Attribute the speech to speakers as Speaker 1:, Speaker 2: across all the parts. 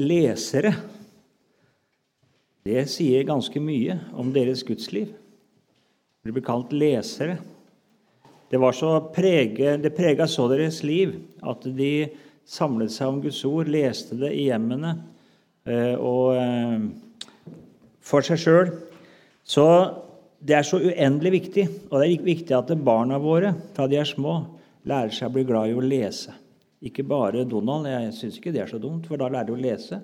Speaker 1: lesere. Det sier ganske mye om deres gudsliv. De blir kalt lesere. Det, prege, det prega så deres liv at de samlet seg om Guds ord, leste det i hjemmene eh, og eh, for seg sjøl. Så det er så uendelig viktig, og det er viktig at barna våre fra de er små, lærer seg å bli glad i å lese. Ikke bare Donald, jeg syns ikke det er så dumt, for da lærer du å lese.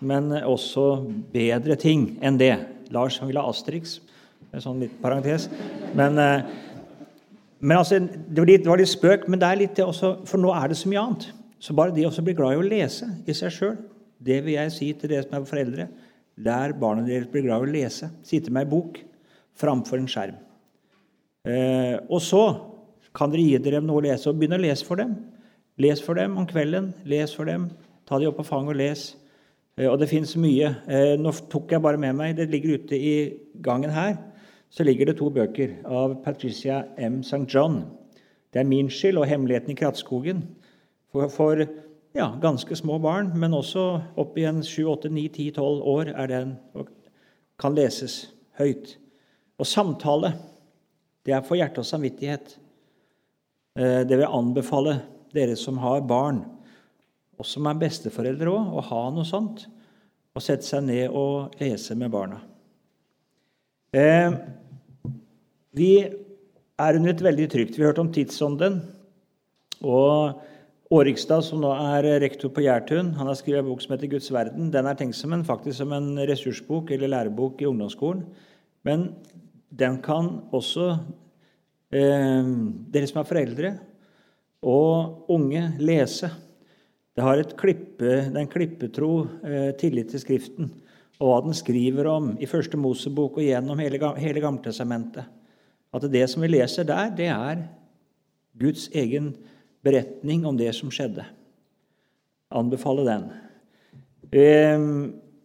Speaker 1: Men også bedre ting enn det. Lars han ville ha Asterix. En sånn litt parentes. Men, eh, men altså, det, var litt, det var litt spøk, men det er litt det også, for nå er det så mye annet. Så bare de også blir glad i å lese i seg sjøl, det vil jeg si til dere som er foreldre. Lær barna deres bli glad i å lese. Sitte med ei bok framfor en skjerm. Eh, og så kan dere gi dere noe å lese, og begynne å lese for dem. Les for dem om kvelden. Les for dem. Ta dem opp på fanget og les. Eh, og det fins mye. Eh, nå tok jeg bare med meg Det ligger ute i gangen her. Så ligger det to bøker av Patricia M. St. John. Det er 'Min skyld' og 'Hemmeligheten i krattskogen'. For, for ja, ganske små barn, men også opp i en 7, 8, 9, 10, 12 år er den kan leses høyt. Og samtale, det er for hjerte og samvittighet. Eh, det vil jeg anbefale dere som har barn, og som er besteforeldre òg, å ha noe sånt. Og sette seg ned og lese med barna. Eh, vi er under et veldig trygt. Vi har hørt om tidsånden. Og Årikstad, som nå er rektor på Gjertun, han har skrevet en bok som heter 'Guds verden'. Den er tenkt som en, faktisk som en ressursbok eller lærebok i ungdomsskolen. Men den kan også eh, dere som er foreldre, og unge lese. Det har klippe, en klippetro eh, tillit til Skriften og hva den skriver om i Første Mosebok og gjennom hele, hele Gammeltestamentet. At det som vi leser der, det er Guds egen beretning om det som skjedde. Anbefaler den. Eh,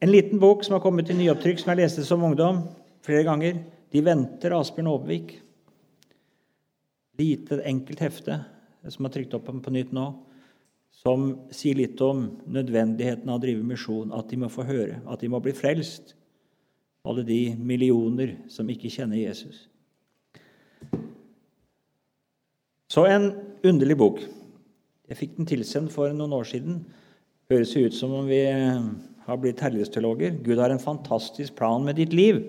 Speaker 1: en liten bok som har kommet i nyopptrykk, som jeg leste som ungdom flere ganger. 'De venter' Asbjørn Aabevik. Lite, enkelt hefte som er trykt opp på nytt nå, som sier litt om nødvendigheten av å drive misjon, at de må få høre, at de må bli frelst, alle de millioner som ikke kjenner Jesus. Så en underlig bok. Jeg fikk den tilsendt for noen år siden. Høres ut som om vi har blitt herlighetsteologer. Gud har en fantastisk plan med ditt liv.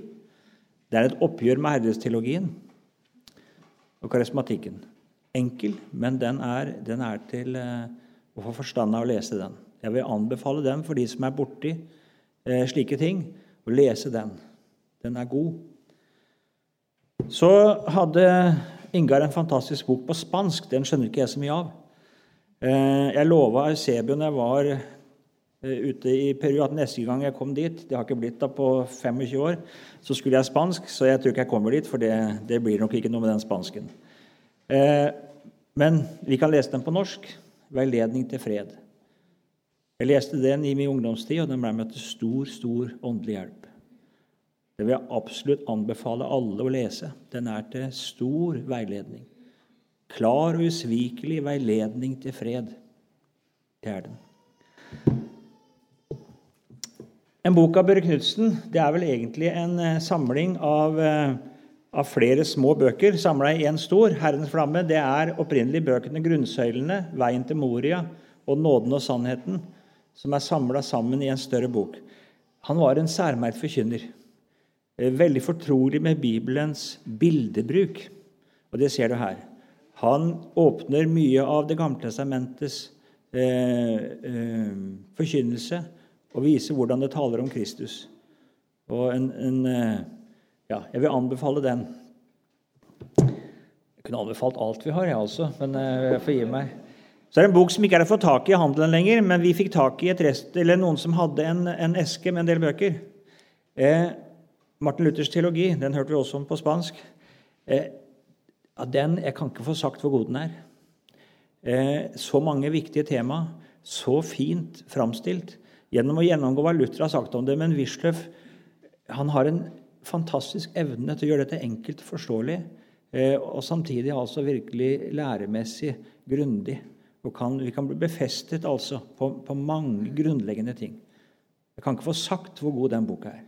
Speaker 1: Det er et oppgjør med herlighetsteologien og karismatikken enkel, men den er, den er til eh, å få forstand av å lese den. Jeg vil anbefale den for de som er borti eh, slike ting, å lese den. Den er god. Så hadde Ingar en fantastisk bok på spansk. Den skjønner ikke jeg så mye av. Eh, jeg lova Eusebio når jeg var eh, ute i Peru, at neste gang jeg kom dit Det har ikke blitt da på 25 år. Så skulle jeg spansk, så jeg tror ikke jeg kommer dit, for det, det blir nok ikke noe med den spansken. Eh, men vi kan lese den på norsk. 'Veiledning til fred'. Jeg leste den i min ungdomstid, og den ble meg til stor, stor åndelig hjelp. Det vil jeg absolutt anbefale alle å lese. Den er til stor veiledning. Klar og usvikelig veiledning til fred. Det er den. En bok av Børre Knutsen er vel egentlig en eh, samling av eh, av flere små bøker samla i én stor. 'Herrens flamme' det er opprinnelig bøkene 'Grunnsøylene', 'Veien til Moria' og 'Nåden og sannheten', som er samla sammen i en større bok. Han var en særmerkt forkynner. Eh, veldig fortrolig med Bibelens bildebruk. Og det ser du her. Han åpner mye av Det gamle testamentets eh, eh, forkynnelse og viser hvordan det taler om Kristus. Og en, en eh, ja, jeg vil anbefale den. Jeg kunne anbefalt alt vi har, jeg også, men eh, jeg får gi meg. Så er det en bok som ikke er å få tak i i handelen lenger, men vi fikk tak i rest, noen som hadde en, en, eske med en del bøker. Eh, Martin Luthers teologi, den hørte vi også om på spansk. Eh, den, Jeg kan ikke få sagt hvor god den er. Eh, så mange viktige tema, så fint framstilt. Gjennom å gjennomgå hva Luther har sagt om det, men Wisløff han har en fantastisk evne til å gjøre dette enkelt og forståelig, eh, og samtidig altså virkelig læremessig grundig. Og kan, vi kan bli befestet altså på, på, mange grunnleggende ting. Jeg kan ikke få sagt hvor god den boka er.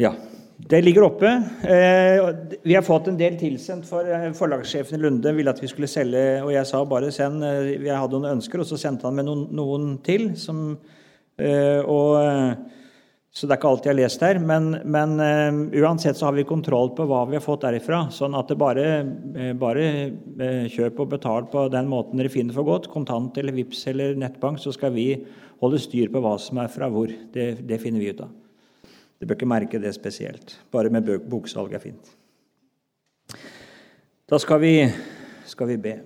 Speaker 1: Ja. Det ligger oppe. Eh, vi har fått en del tilsendt, for eh, forlagssjefen i Lunde ville at vi skulle selge, og jeg sa bare send Jeg hadde noen ønsker, og så sendte han med noen, noen til. Som, og så det er ikke alt jeg har lest her. Men, men uh, uansett så har vi kontroll på hva vi har fått derifra. Sånn at det bare, uh, bare uh, kjøp og betal på den måten dere finner for godt. Kontant eller VIPS eller nettbank, så skal vi holde styr på hva som er fra hvor. Det, det finner vi ut av. Du bør ikke merke det spesielt. Bare med boksalg er fint. Da skal vi, skal vi be.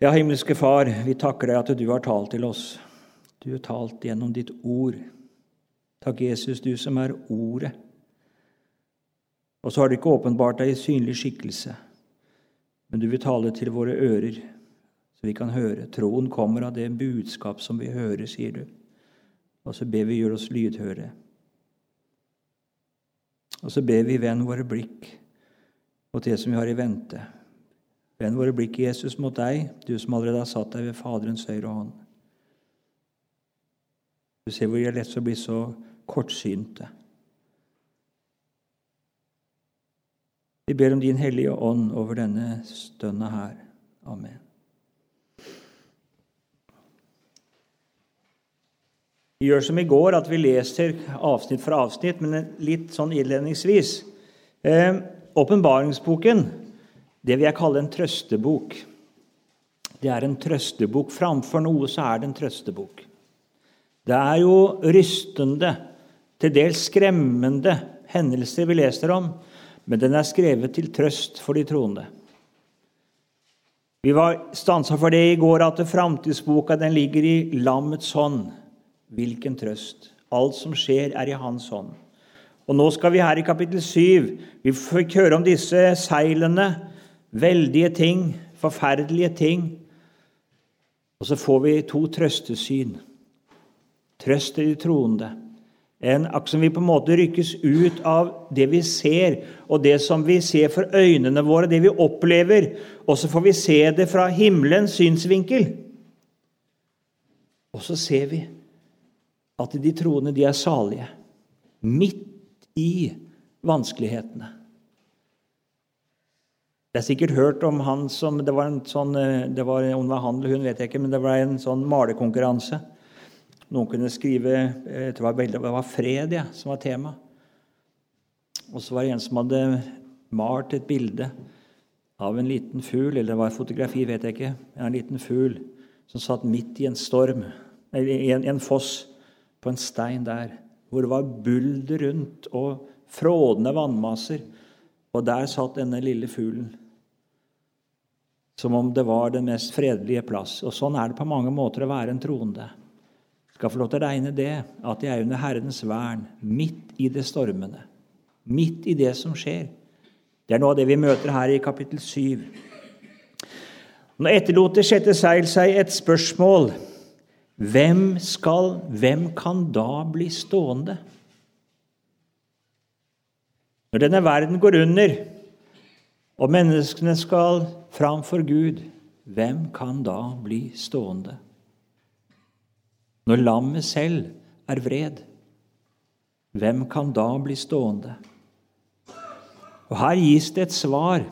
Speaker 1: Ja, himmelske Far, vi takker deg at du har talt til oss. Du har talt gjennom ditt ord. Takk, Jesus, du som er Ordet. Og så har du ikke åpenbart deg i synlig skikkelse, men du vil tale til våre ører, så vi kan høre. Troen kommer av det budskap som vi hører, sier du. Og så ber vi gjøre oss lydhøre. Og så ber vi vend våre blikk mot det som vi har i vente. Vend våre blikk, Jesus, mot deg, du som allerede har satt deg ved Faderens høyre hånd. Du ser hvor vi er lett å bli så kortsynte. Vi ber om Din Hellige Ånd over denne stønna her. Amen. Vi gjør som i går, at vi leser avsnitt for avsnitt, men litt sånn innledningsvis. Eh, det vil jeg kalle en trøstebok. Det er en trøstebok. Framfor noe så er det en trøstebok. Det er jo rystende, til dels skremmende hendelser vi leser om, men den er skrevet til trøst for de troende. Vi var stansa for det i går, at framtidsboka ligger i lammets hånd. Hvilken trøst! Alt som skjer, er i hans hånd. Og Nå skal vi her i kapittel 7. Vi fikk høre om disse seilene. Veldige ting, forferdelige ting. Og så får vi to trøstesyn. Trøst til de troende. En som vi på en måte rykkes ut av det vi ser, og det som vi ser for øynene våre, det vi opplever. Og så får vi se det fra himmelens synsvinkel. Og så ser vi at de troende, de er salige. Midt i vanskelighetene. Jeg har sikkert hørt om han som Det var en sånn, det var, om det var han eller hun, vet jeg ikke, men det var en sånn malekonkurranse noen kunne skrive eh, Det var, det var fred ja, som var tema. Og så var det en som hadde malt et bilde av en liten fugl, eller det var fotografi, vet jeg ikke, en liten fugl som satt midt i en storm, eller en, en foss, på en stein der, hvor det var bulder rundt og frådende vannmasser. Og der satt denne lille fuglen. Som om det var den mest fredelige plass. Og sånn er det på mange måter å være en troende skal få lov til å regne det at jeg er under Herrens vern midt i det stormende, midt i det som skjer. Det er noe av det vi møter her i kapittel 7. Nå etterlot det sjette seil seg et spørsmål. Hvem skal, hvem kan da bli stående? Når denne verden går under, og menneskene skal framfor Gud, hvem kan da bli stående? Når lammet selv er vred, hvem kan da bli stående? Og Her gis det et svar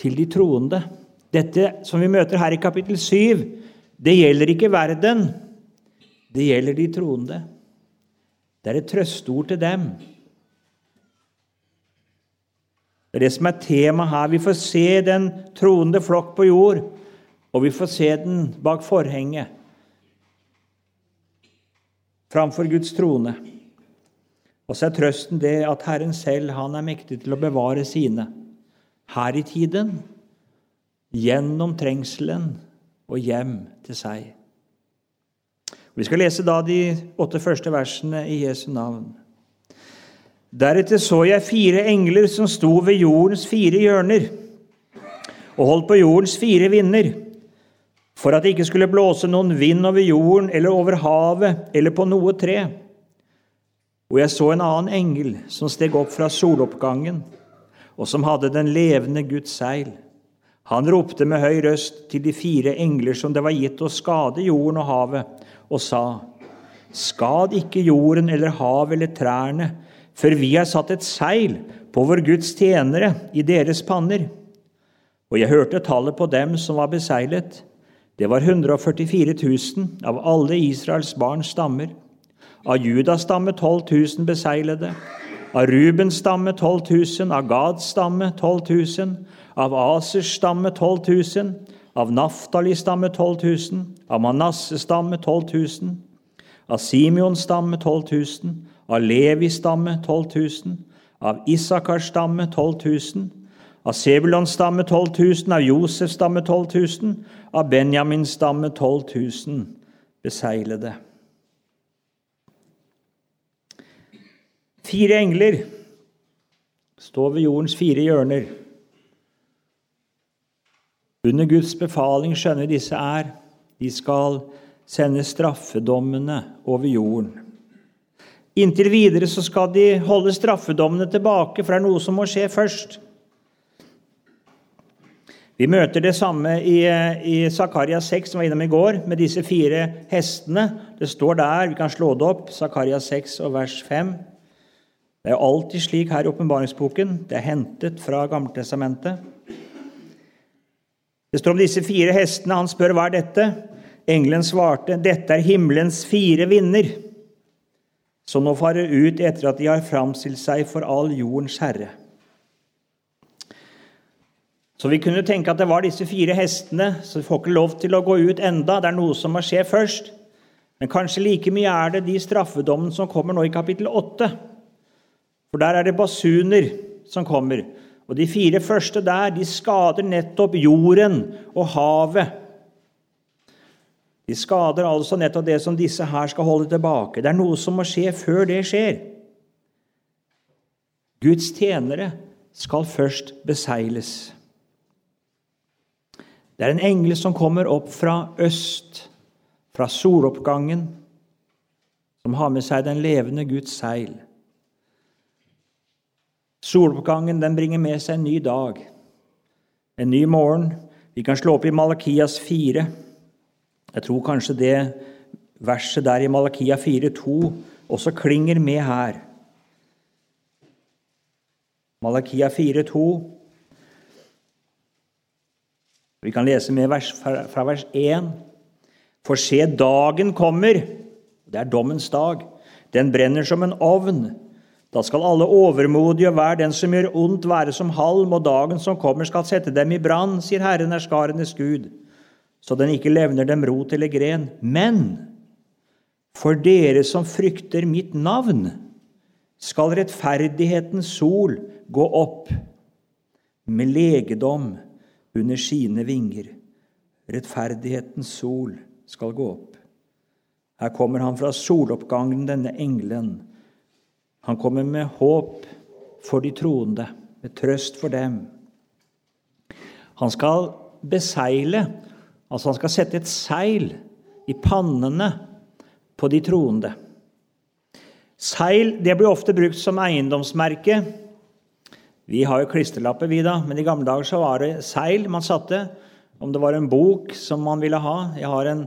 Speaker 1: til de troende. Dette som vi møter her i kapittel 7, det gjelder ikke verden. Det gjelder de troende. Det er et trøsteord til dem. Det er det som er temaet her. Vi får se den troende flokk på jord, og vi får se den bak forhenget framfor Guds trone. Og så er trøsten det at Herren selv han er mektig til å bevare sine her i tiden, gjennom trengselen og hjem til seg. Vi skal lese da de åtte første versene i Jesu navn. Deretter så jeg fire engler som sto ved jordens fire hjørner og holdt på jordens fire vinder for at det ikke skulle blåse noen vind over jorden eller over havet eller på noe tre. Og jeg så en annen engel som steg opp fra soloppgangen, og som hadde den levende Guds seil. Han ropte med høy røst til de fire engler som det var gitt å skade jorden og havet, og sa:" Skad ikke jorden eller havet eller trærne, for vi har satt et seil på vår Guds tjenere i deres panner. Og jeg hørte tallet på dem som var beseglet. Det var 144 000 av alle Israels barns stammer. Av Judas stamme 12 000 beseglede. Av Rubens stamme 12 000. Av Gads stamme 12 000. Av Asers stamme 12 000. Av Naftalis stamme 12 000. Av Manasses stamme 12 000. Av Simeons stamme 12 000. Av Levis stamme 12 000. Av Isakars stamme 12 000 av Sebulons stamme 12 000, av Josefs stamme 12 000, av Benjamins stamme 12 000 beseglede. Fire engler står ved jordens fire hjørner. Under Guds befaling skjønner disse er de skal sende straffedommene over jorden. Inntil videre så skal de holde straffedommene tilbake, for det er noe som må skje først. Vi møter det samme i, i Zakaria 6, som var innom i går, med disse fire hestene. Det står der, vi kan slå det opp, Zakaria 6 og vers 5. Det er alltid slik her i åpenbaringsboken. Det er hentet fra Gammeltestamentet. Det står om disse fire hestene. Han spør hva er dette. Engelen svarte, dette er himmelens fire vinder, som nå farer ut etter at de har framstilt seg for all jordens herre. Så vi kunne tenke at det var disse fire hestene, så vi får ikke lov til å gå ut enda. Det er noe som må skje først. Men kanskje like mye er det de straffedommene som kommer nå i kapittel 8. For der er det basuner som kommer. Og de fire første der, de skader nettopp jorden og havet. De skader altså nettopp det som disse her skal holde tilbake. Det er noe som må skje før det skjer. Guds tjenere skal først besegles. Det er en engel som kommer opp fra øst, fra soloppgangen, som har med seg den levende Guds seil. Soloppgangen den bringer med seg en ny dag, en ny morgen. Vi kan slå opp i Malakias 4. Jeg tror kanskje det verset der i Malakia 4,2 også klinger med her. Malakia 4,2 vi kan lese med vers, fra vers 1. For se, dagen kommer. Det er dommens dag. Den brenner som en ovn. Da skal alle overmodige og hver den som gjør ondt, være som halm, og dagen som kommer, skal sette dem i brann, sier Herren er skarenes Gud, så den ikke levner dem rot eller gren. Men for dere som frykter mitt navn, skal rettferdighetens sol gå opp med legedom under sine vinger. Rettferdighetens sol skal gå opp. Her kommer han fra soloppgangen, denne engelen. Han kommer med håp for de troende, med trøst for dem. Han skal beseile, altså han skal sette et seil i pannene på de troende. Seil det blir ofte brukt som eiendomsmerke vi har jo klistrelapper, vi, da, men i gamle dager så var det seil man satte. Om det var en bok som man ville ha. Jeg har en,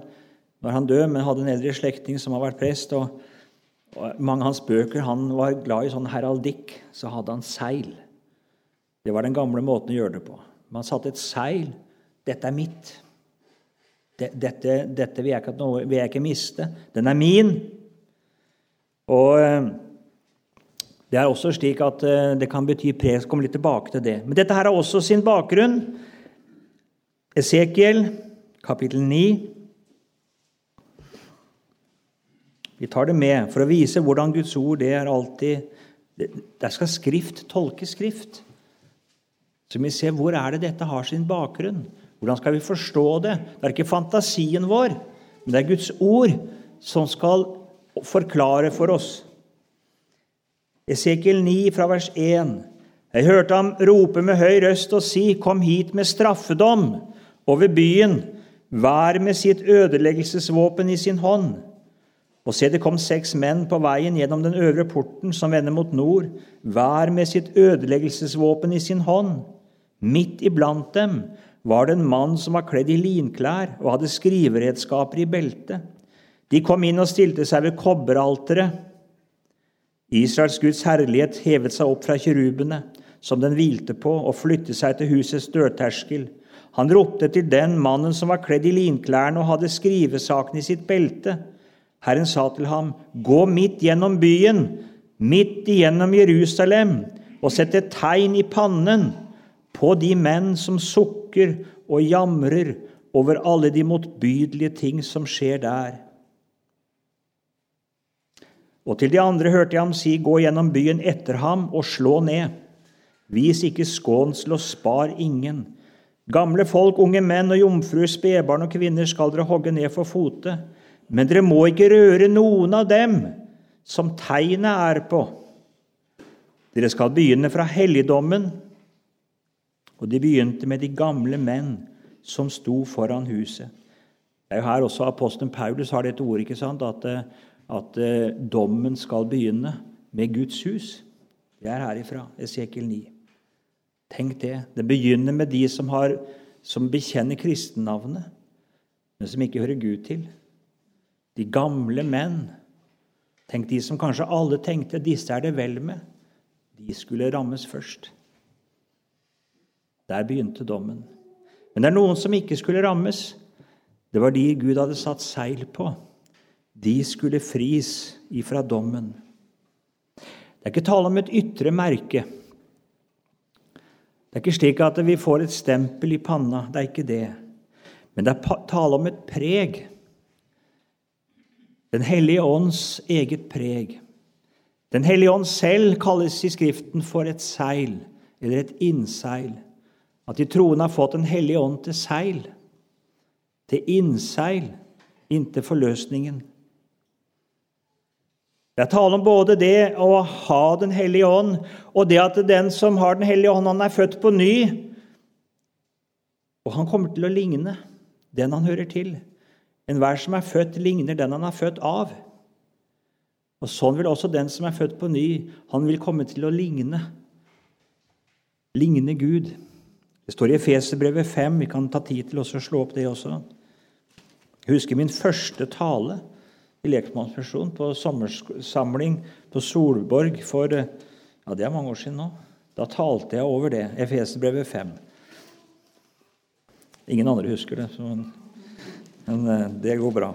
Speaker 1: Nå er han døde, men hadde en eldre slektning som har vært prest. og Mange av hans bøker Han var glad i sånn heraldikk. Så hadde han seil. Det var den gamle måten å gjøre det på. Man satte et seil. 'Dette er mitt'. Dette, dette vil, jeg ikke, vil, jeg ikke, miste. Den er min. Og eh, det er også slik at eh, det kan bety pres. Kommer litt tilbake til det. Men dette her har også sin bakgrunn. Esekiel, kapittel 9. Vi tar det med for å vise hvordan Guds ord det er alltid Der skal Skrift tolke Skrift. Så vi ser hvor er det dette har sin bakgrunn. Hvordan skal vi forstå det? Det er ikke fantasien vår, men det er Guds ord som skal forklare for oss. Esekiel 9 fra vers 1. Jeg hørte ham rope med høy røst og si, Kom hit med straffedom over byen, hver med sitt ødeleggelsesvåpen i sin hånd. Og se, det kom seks menn på veien gjennom den øvre porten som vender mot nord, hver med sitt ødeleggelsesvåpen i sin hånd. Midt iblant dem var det en mann som var kledd i linklær og hadde skriveredskaper i beltet. De kom inn og stilte seg ved kobberalteret. Israels Guds herlighet hevet seg opp fra kirubene, som den hvilte på, og flyttet seg til husets dørterskel. Han ropte til den mannen som var kledd i linklærne og hadde skrivesaken i sitt belte. Herren sa til ham, Gå midt gjennom byen, midt igjennom Jerusalem, og sett et tegn i pannen på de menn som sukker og jamrer over alle de motbydelige ting som skjer der. Og til de andre hørte jeg ham si, Gå gjennom byen etter ham og slå ned. Vis ikke skånsel og spar ingen. Gamle folk, unge menn og jomfruer, spedbarn og kvinner skal dere hogge ned for fote. Men dere må ikke røre noen av dem som tegnet er på. Dere skal begynne fra helligdommen. Og de begynte med de gamle menn som sto foran huset. Det er jo her også Apostelen Paulus har dette ordet, ikke sant? at at eh, dommen skal begynne med Guds hus. Det er herifra, Esekiel 9. Tenk det. Det begynner med de som, har, som bekjenner kristennavnet, men som ikke hører Gud til. De gamle menn. Tenk de som kanskje alle tenkte disse er det vel med. De skulle rammes først. Der begynte dommen. Men det er noen som ikke skulle rammes. Det var de Gud hadde satt seil på de skulle fris ifra dommen. Det er ikke tale om et ytre merke. Det er ikke slik at vi får et stempel i panna. Det er ikke det. Men det er tale om et preg. Den hellige ånds eget preg. Den hellige ånd selv kalles i Skriften for et seil, eller et innseil. At de troende har fått Den hellige ånd til seil, til innseil inntil forløsningen. Det er tale om både det å ha Den hellige ånd, og det at den som har Den hellige ånd, han er født på ny. Og han kommer til å ligne den han hører til. Enhver som er født, ligner den han er født av. Og Sånn vil også den som er født på ny, han vil komme til å ligne. Ligne Gud. Det står i Efeserbrevet 5. Vi kan ta tid til å slå opp det også. Jeg husker min første tale i lekmannsmisjonen på sommersamling på Solborg for ja, det er mange år siden nå. Da talte jeg over det. Efeserbrevet 5. Ingen andre husker det, men, men eh, det går bra.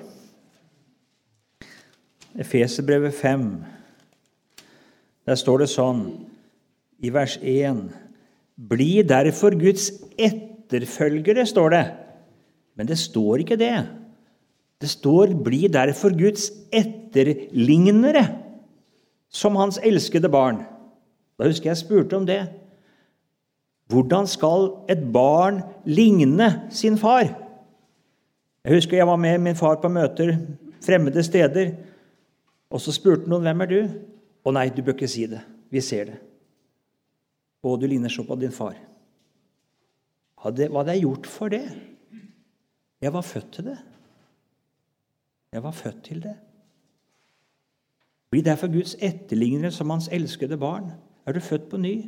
Speaker 1: Efeserbrevet 5. Der står det sånn i vers 1.: Bli derfor Guds etterfølgere, står det. Men det står ikke det. Det står 'bli derfor Guds etterlignere', som hans elskede barn. Da husker jeg spurte om det. Hvordan skal et barn ligne sin far? Jeg husker jeg var med min far på møter fremmede steder. Og så spurte noen 'Hvem er du?' 'Å nei, du bør ikke si det. Vi ser det.' 'Å, du ligner så på din far.' Hva hadde jeg gjort for det? Jeg var født til det. Jeg var født til det. Bli derfor Guds etterlignere som hans elskede barn. Er du født på ny,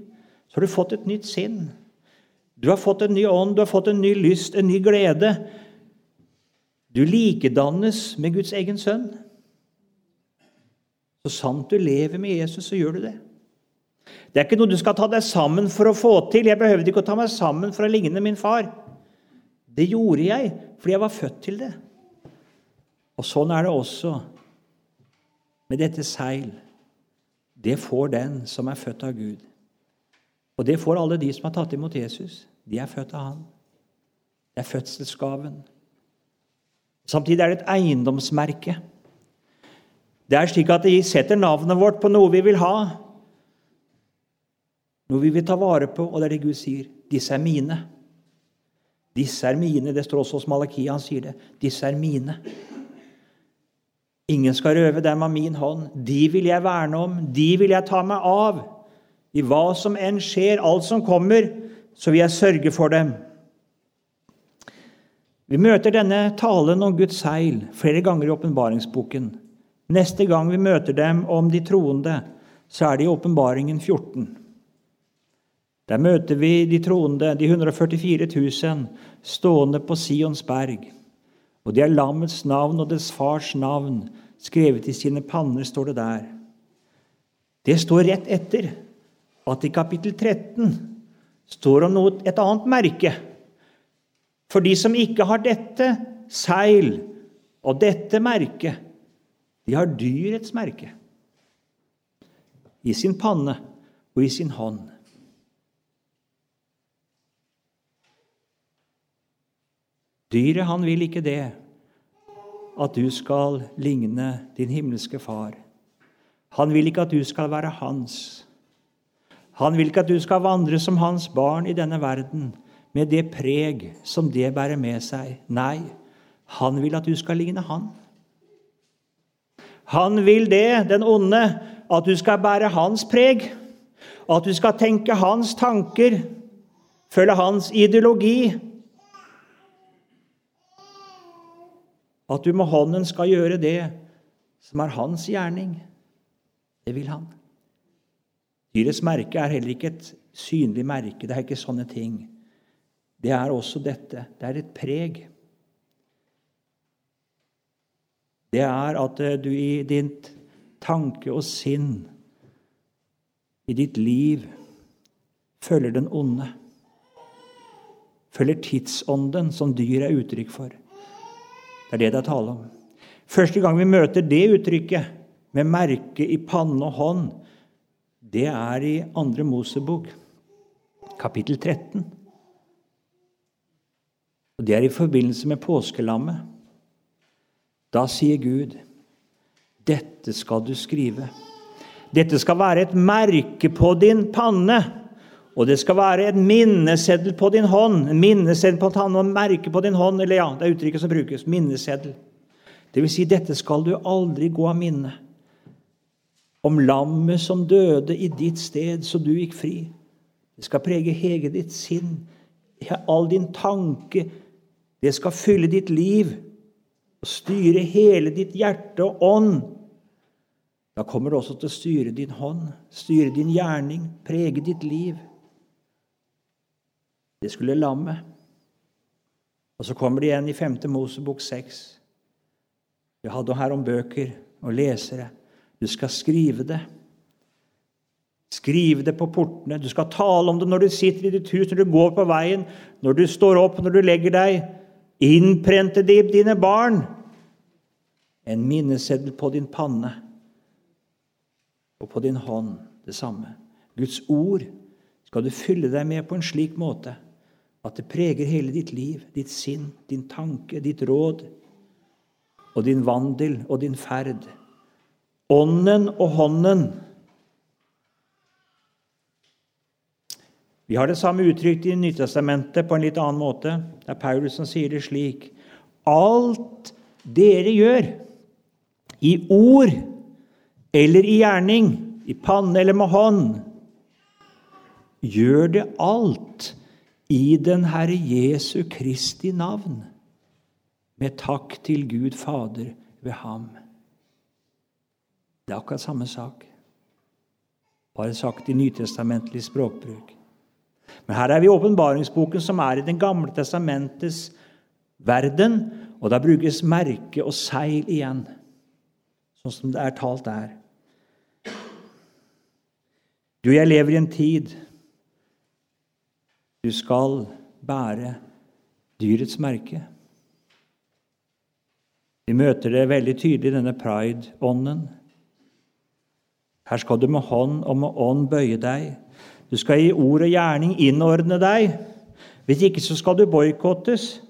Speaker 1: så har du fått et nytt sinn. Du har fått en ny ånd, du har fått en ny lyst, en ny glede. Du likedannes med Guds egen sønn. Så sant du lever med Jesus, så gjør du det. Det er ikke noe du skal ta deg sammen for å få til. Jeg behøvde ikke å ta meg sammen for å ligne min far. Det gjorde jeg fordi jeg var født til det. Og sånn er det også med dette seil. Det får den som er født av Gud. Og det får alle de som har tatt imot Jesus. De er født av Han. Det er fødselsgaven. Samtidig er det et eiendomsmerke. Det er slik at de setter navnet vårt på noe vi vil ha, noe vi vil ta vare på, og det er det Gud sier. Disse er mine. Disse er mine. Det står også hos Malakia, han sier det. Disse er mine. Ingen skal røve dem av min hånd. De vil jeg verne om, de vil jeg ta meg av. I hva som enn skjer, alt som kommer, så vil jeg sørge for dem. Vi møter denne talen om Guds seil flere ganger i åpenbaringsboken. Neste gang vi møter dem om de troende, så er det i åpenbaringen 14. Der møter vi de troende, de 144 000, stående på Sions berg. Og det er lammets navn og dets fars navn skrevet i sine panner, står det der. Det står rett etter at i kapittel 13 står om et annet merke. For de som ikke har dette seil og dette merket, de har dyrets merke i sin panne og i sin hånd. Dyret, han vil ikke det, at du skal ligne din himmelske far. Han vil ikke at du skal være hans. Han vil ikke at du skal vandre som hans barn i denne verden med det preg som det bærer med seg. Nei, han vil at du skal ligne han. Han vil det, den onde, at du skal bære hans preg, at du skal tenke hans tanker, følge hans ideologi. At du med hånden skal gjøre det som er hans gjerning. Det vil han. Dyrets merke er heller ikke et synlig merke. Det er ikke sånne ting. Det er også dette. Det er et preg. Det er at eh, du i din tanke og sinn, i ditt liv, følger den onde. Følger tidsånden, som dyr er uttrykk for. Det er det det er tale om. Første gang vi møter det uttrykket, med merke i panne og hånd, det er i Andre Mosebok, kapittel 13. Og Det er i forbindelse med påskelammet. Da sier Gud, 'Dette skal du skrive'. Dette skal være et merke på din panne, og det skal være en minneseddel på din hånd. En minneseddel på og merke på din hånd. Eller ja, det er uttrykket som brukes. Minneseddel. Det vil si, dette skal du aldri gå av minne om lammet som døde i ditt sted, så du gikk fri. Det skal prege hege ditt sinn, all din tanke. Det skal fylle ditt liv og styre hele ditt hjerte og ånd. Da kommer det også til å styre din hånd, styre din gjerning, prege ditt liv. Det skulle lammet. Og så kommer det igjen i 5. Mosebok 6. Vi hadde her om bøker og lesere. Du skal skrive det. Skrive det på portene. Du skal tale om det når du sitter i ditt hus, når du går på veien, når du står opp, når du legger deg. Innprente det i dine barn. En minneseddel på din panne og på din hånd det samme. Guds ord skal du fylle deg med på en slik måte at det preger hele ditt liv, ditt sinn, din tanke, ditt råd og din vandel og din ferd. Ånden og hånden. Vi har det samme uttrykt i Nytestamentet på en litt annen måte. Det er Paulus som sier det slik. Alt dere gjør, i ord eller i gjerning, i panne eller med hånd, gjør det alt i den Herre Jesu Kristi navn, med takk til Gud Fader ved ham. Det er akkurat samme sak, bare sagt i nytestamentlig språkbruk. Men her er vi i åpenbaringsboken, som er i Den gamle testamentets verden, og da brukes merke og seil igjen, sånn som det er talt der. Du, jeg lever i en tid du skal bære dyrets merke. Vi møter det veldig tydelig i denne pride-ånden. Her skal du med hånd og med ånd bøye deg. Du skal i ord og gjerning innordne deg. Hvis ikke så skal du boikottes.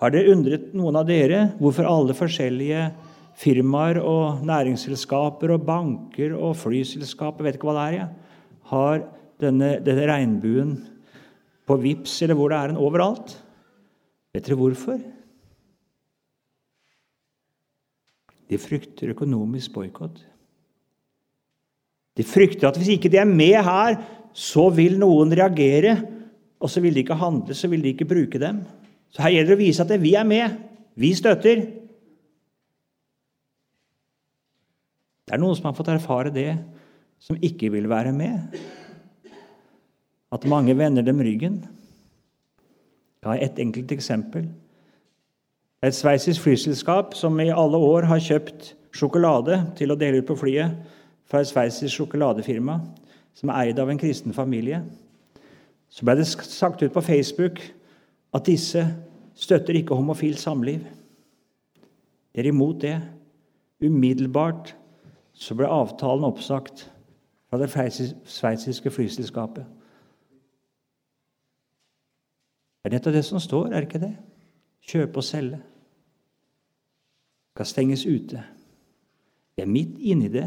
Speaker 1: Har det undret noen av dere hvorfor alle forskjellige firmaer og næringsselskaper og banker og flyselskaper vet ikke hva det er, har denne, denne regnbuen på VIPS eller hvor det er en overalt? Vet dere hvorfor? De frykter økonomisk boikott. De frykter at hvis ikke de er med her, så vil noen reagere. Og så vil de ikke handle, så vil de ikke bruke dem. Så her gjelder det å vise at vi er med. Vi støtter. Det er noen som har fått erfare det, som ikke vil være med. At mange vender dem ryggen. Jeg har ett enkelt eksempel. Et sveitsisk flyselskap som i alle år har kjøpt sjokolade til å dele ut på flyet fra et sveitsisk sjokoladefirma som er eid av en kristen familie. Så ble det sagt ut på Facebook at disse støtter ikke homofilt samliv. De er imot det. Umiddelbart så ble avtalen oppsagt fra det sveitsiske flyselskapet. Det er nettopp det som står, er det ikke det? Kjøpe og selge. Skal stenges ute. Vi er midt inni det.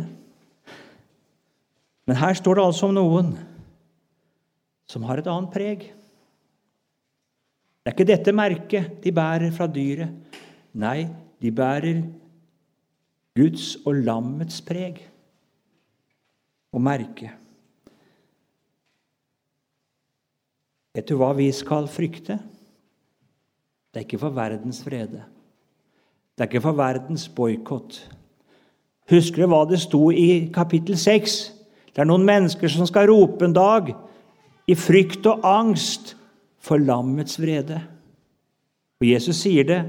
Speaker 1: Men her står det altså om noen som har et annet preg. Det er ikke dette merket de bærer fra dyret. Nei, de bærer Guds og lammets preg og merke. Vet du hva vi skal frykte? Det er ikke for verdens frede. Det er ikke for verdens boikott. Husker du hva det sto i kapittel 6? Det er noen mennesker som skal rope en dag i frykt og angst for lammets vrede. Og Jesus sier det.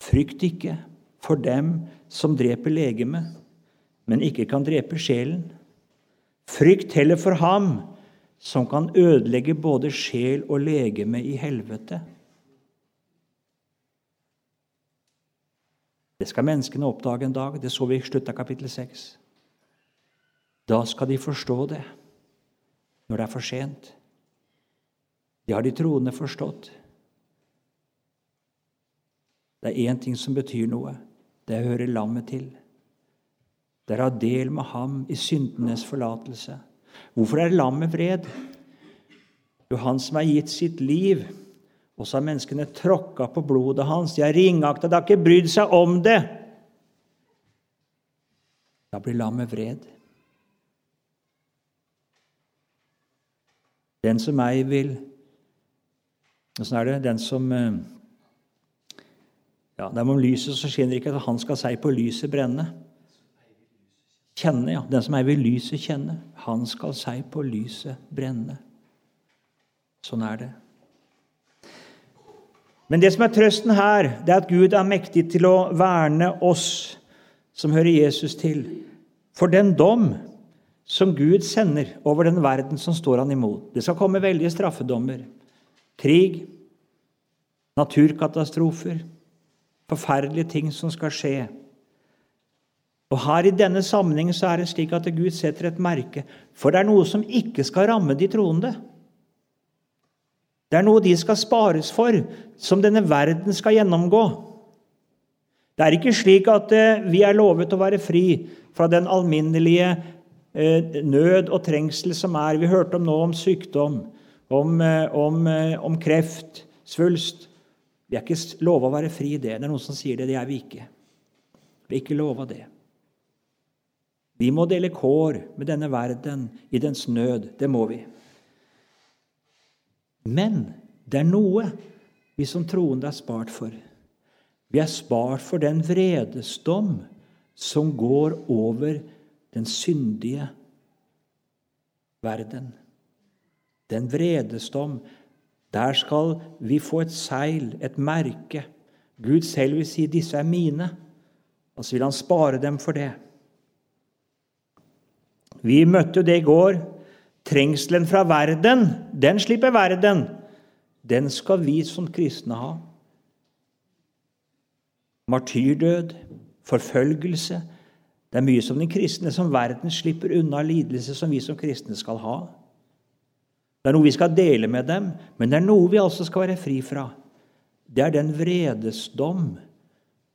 Speaker 1: Frykt ikke for dem som dreper legemet, men ikke kan drepe sjelen. Frykt heller for ham som kan ødelegge både sjel og legeme i helvete. Det skal menneskene oppdage en dag. Det så vi i slutten av kapittel 6. Da skal de forstå det når det er for sent. Det har de troende forstått. Det er én ting som betyr noe. Det hører lammet til. Det er å ha del med ham i syndenes forlatelse. Hvorfor er lammet vred? Jo, han som har gitt sitt liv, og så har menneskene tråkka på blodet hans. De har ringakta, de har ikke brydd seg om det. Da blir lammet vred. Den som ei vil Åssen er det? Den som eh, Ja, det er om lyset så skinner ikke at han skal seg på lyset brenne. Kjenne, ja. Den som er ved lyset kjenne, han skal seg på lyset brenne. Sånn er det. Men det som er trøsten her, det er at Gud er mektig til å verne oss som hører Jesus til, for den dom som Gud sender over den verden som står han imot. Det skal komme veldige straffedommer. Krig, naturkatastrofer, forferdelige ting som skal skje. Og her I denne sammenhengen så er det slik at Gud setter et merke, for det er noe som ikke skal ramme de troende. Det er noe de skal spares for, som denne verden skal gjennomgå. Det er ikke slik at eh, vi er lovet å være fri fra den alminnelige Eh, nød og trengsel som er. Vi hørte om nå om sykdom, om, eh, om, om kreft, svulst. Vi er ikke lova å være fri i det. Det er noen som sier det. Det er vi ikke. Vi er ikke lova det. Vi må dele kår med denne verden i dens nød. Det må vi. Men det er noe vi som troende er spart for. Vi er spart for den vredesdom som går over den syndige verden. Den vredesdom. Der skal vi få et seil, et merke. Gud selv vil si 'disse er mine', og så vil han spare dem for det. Vi møtte jo det i går. Trengselen fra verden, den slipper verden. Den skal vi som kristne ha. Martyrdød, forfølgelse, det er mye som den kristne som verden slipper unna lidelse som vi som kristne skal ha. Det er noe vi skal dele med dem, men det er noe vi altså skal være fri fra. Det er den vredesdom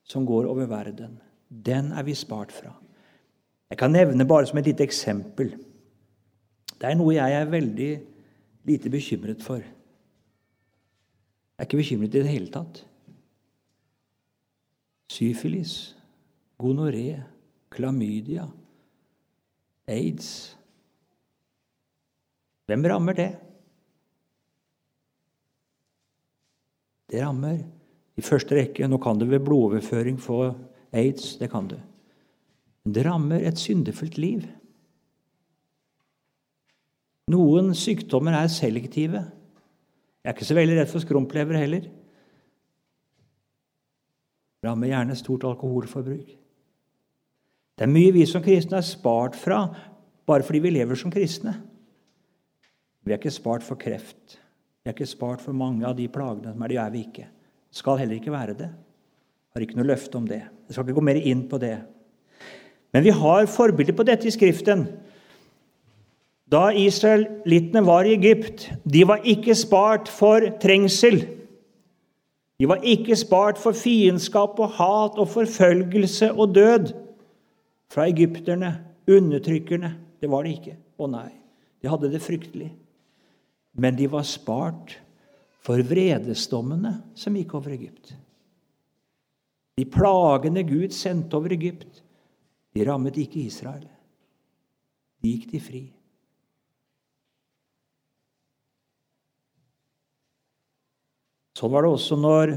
Speaker 1: som går over verden. Den er vi spart fra. Jeg kan nevne bare som et lite eksempel. Det er noe jeg er veldig lite bekymret for. Jeg er ikke bekymret i det hele tatt. Syfilis, gonoré, klamydia, aids Hvem rammer det? Det rammer i første rekke Nå kan du ved blodoverføring få aids. Det kan du. Det rammer et syndefullt liv. Noen sykdommer er selektive. Jeg er ikke så veldig redd for skrumplever heller. Rammer gjerne stort alkoholforbruk. Det er mye vi som kristne er spart fra bare fordi vi lever som kristne. Vi er ikke spart for kreft. Vi er ikke spart for mange av de plagene som er det, er vi ikke. Skal heller ikke være det. Har ikke noe løfte om det. Jeg skal ikke gå mer inn på det. Men vi har forbilder på dette i Skriften. Da israelittene var i Egypt, de var ikke spart for trengsel. De var ikke spart for fiendskap og hat og forfølgelse og død fra egypterne, undertrykkerne. Det var det ikke. Å nei, de hadde det fryktelig. Men de var spart for vredesdommene som gikk over Egypt. De plagene Gud sendte over Egypt, de rammet ikke Israel. De gikk de fri. Sånn var det også når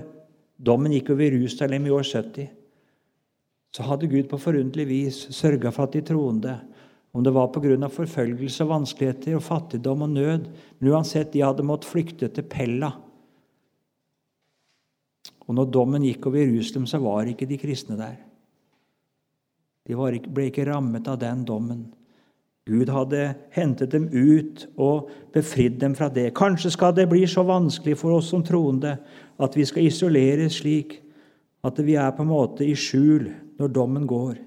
Speaker 1: dommen gikk over Jerusalem i år 70. Så hadde Gud på forunderlig vis sørga for at de troende, om det var pga. forfølgelse, og vanskeligheter, og fattigdom og nød Men uansett, de hadde måttet flykte til Pella. Og når dommen gikk over Jerusalem, så var ikke de kristne der. De ikke, ble ikke rammet av den dommen. Gud hadde hentet dem ut og befridd dem fra det. Kanskje skal det bli så vanskelig for oss som troende at vi skal isoleres slik at vi er på en måte i skjul når dommen går.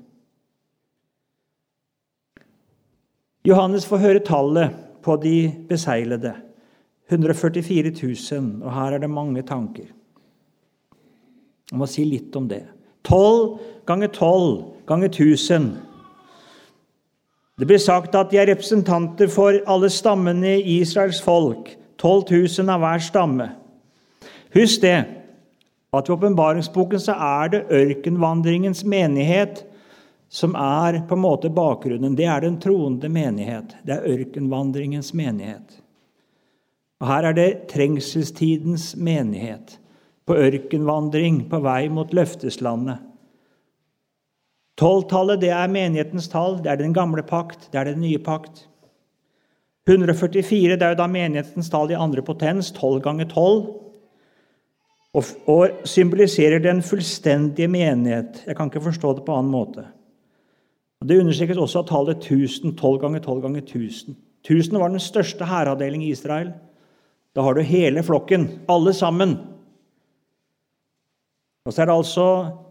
Speaker 1: Johannes får høre tallet på de beseglede. 144 000, og her er det mange tanker. Jeg må si litt om det. 12 ganger 12 ganger 1000 det blir sagt at de er representanter for alle stammene i Israels folk. 12 000 av hver stamme. Husk det, at i åpenbaringsboken er det ørkenvandringens menighet som er på en måte bakgrunnen. Det er den troende menighet. Det er ørkenvandringens menighet. Og Her er det trengselstidens menighet, på ørkenvandring på vei mot løfteslandet. Tolvtallet det er menighetens tall. Det er den gamle pakt, det er den nye pakt. 144 det er jo da menighetens tall i andre potens, 12 ganger 12. Og, symboliserer den fullstendige menighet. Jeg kan ikke forstå det på annen måte. Det understrekes også av tallet 1000, 12 ganger 12 ganger 1000. 1000 var den største hæravdeling i Israel. Da har du hele flokken, alle sammen. Og så er det altså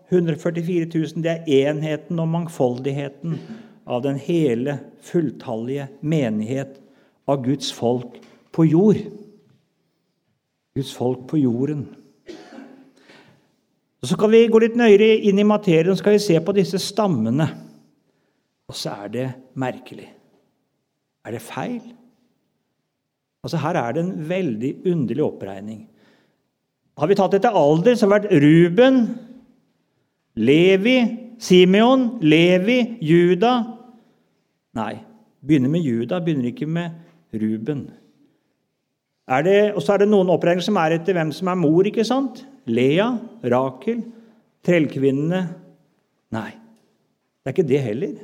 Speaker 1: 144 000 det er enheten og mangfoldigheten av den hele, fulltallige menighet av Guds folk på jord. Guds folk på jorden. Og Så kan vi gå litt nøyere inn i materien og skal vi se på disse stammene. Og så er det merkelig. Er det feil? Altså Her er det en veldig underlig oppregning. Har vi tatt etter alder, så har det vært Ruben, Levi, Simeon, Levi, Juda Nei, begynner med Juda, begynner ikke med Ruben. Og så er det noen oppregninger som er etter hvem som er mor. ikke sant? Lea, Rakel, trellkvinnene Nei, det er ikke det heller.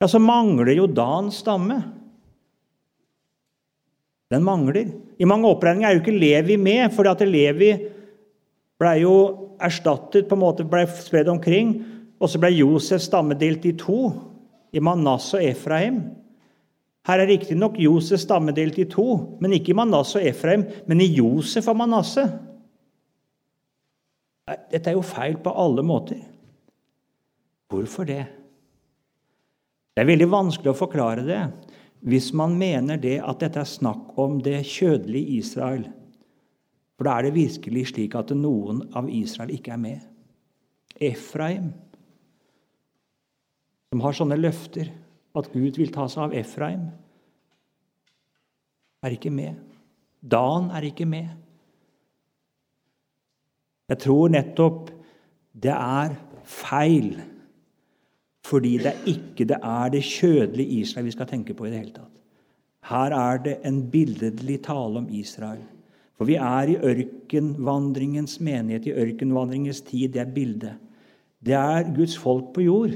Speaker 1: Ja, Så mangler jo Dan stamme. Den mangler. I mange oppregninger er jo ikke Levi med, fordi at Levi ble jo erstattet, på en måte ble spredd omkring. Og så ble Josef stammedelt i to, i Manasseh og Efraim. Her er riktignok Josef stammedelt i to, men ikke i Manasseh og Efraim, men i Josef og Manasse. Dette er jo feil på alle måter. Hvorfor det? Det er veldig vanskelig å forklare det hvis man mener det at dette er snakk om det kjødelige Israel. For da er det virkelig slik at noen av Israel ikke er med. Efraim, som har sånne løfter at Gud vil ta seg av Efraim, er ikke med. Dan er ikke med. Jeg tror nettopp det er feil, fordi det er ikke det er det kjødelige Israel vi skal tenke på i det hele tatt. Her er det en billedlig tale om Israel. For vi er i ørkenvandringens menighet, i ørkenvandringens tid. Det er bildet. Det er Guds folk på jord.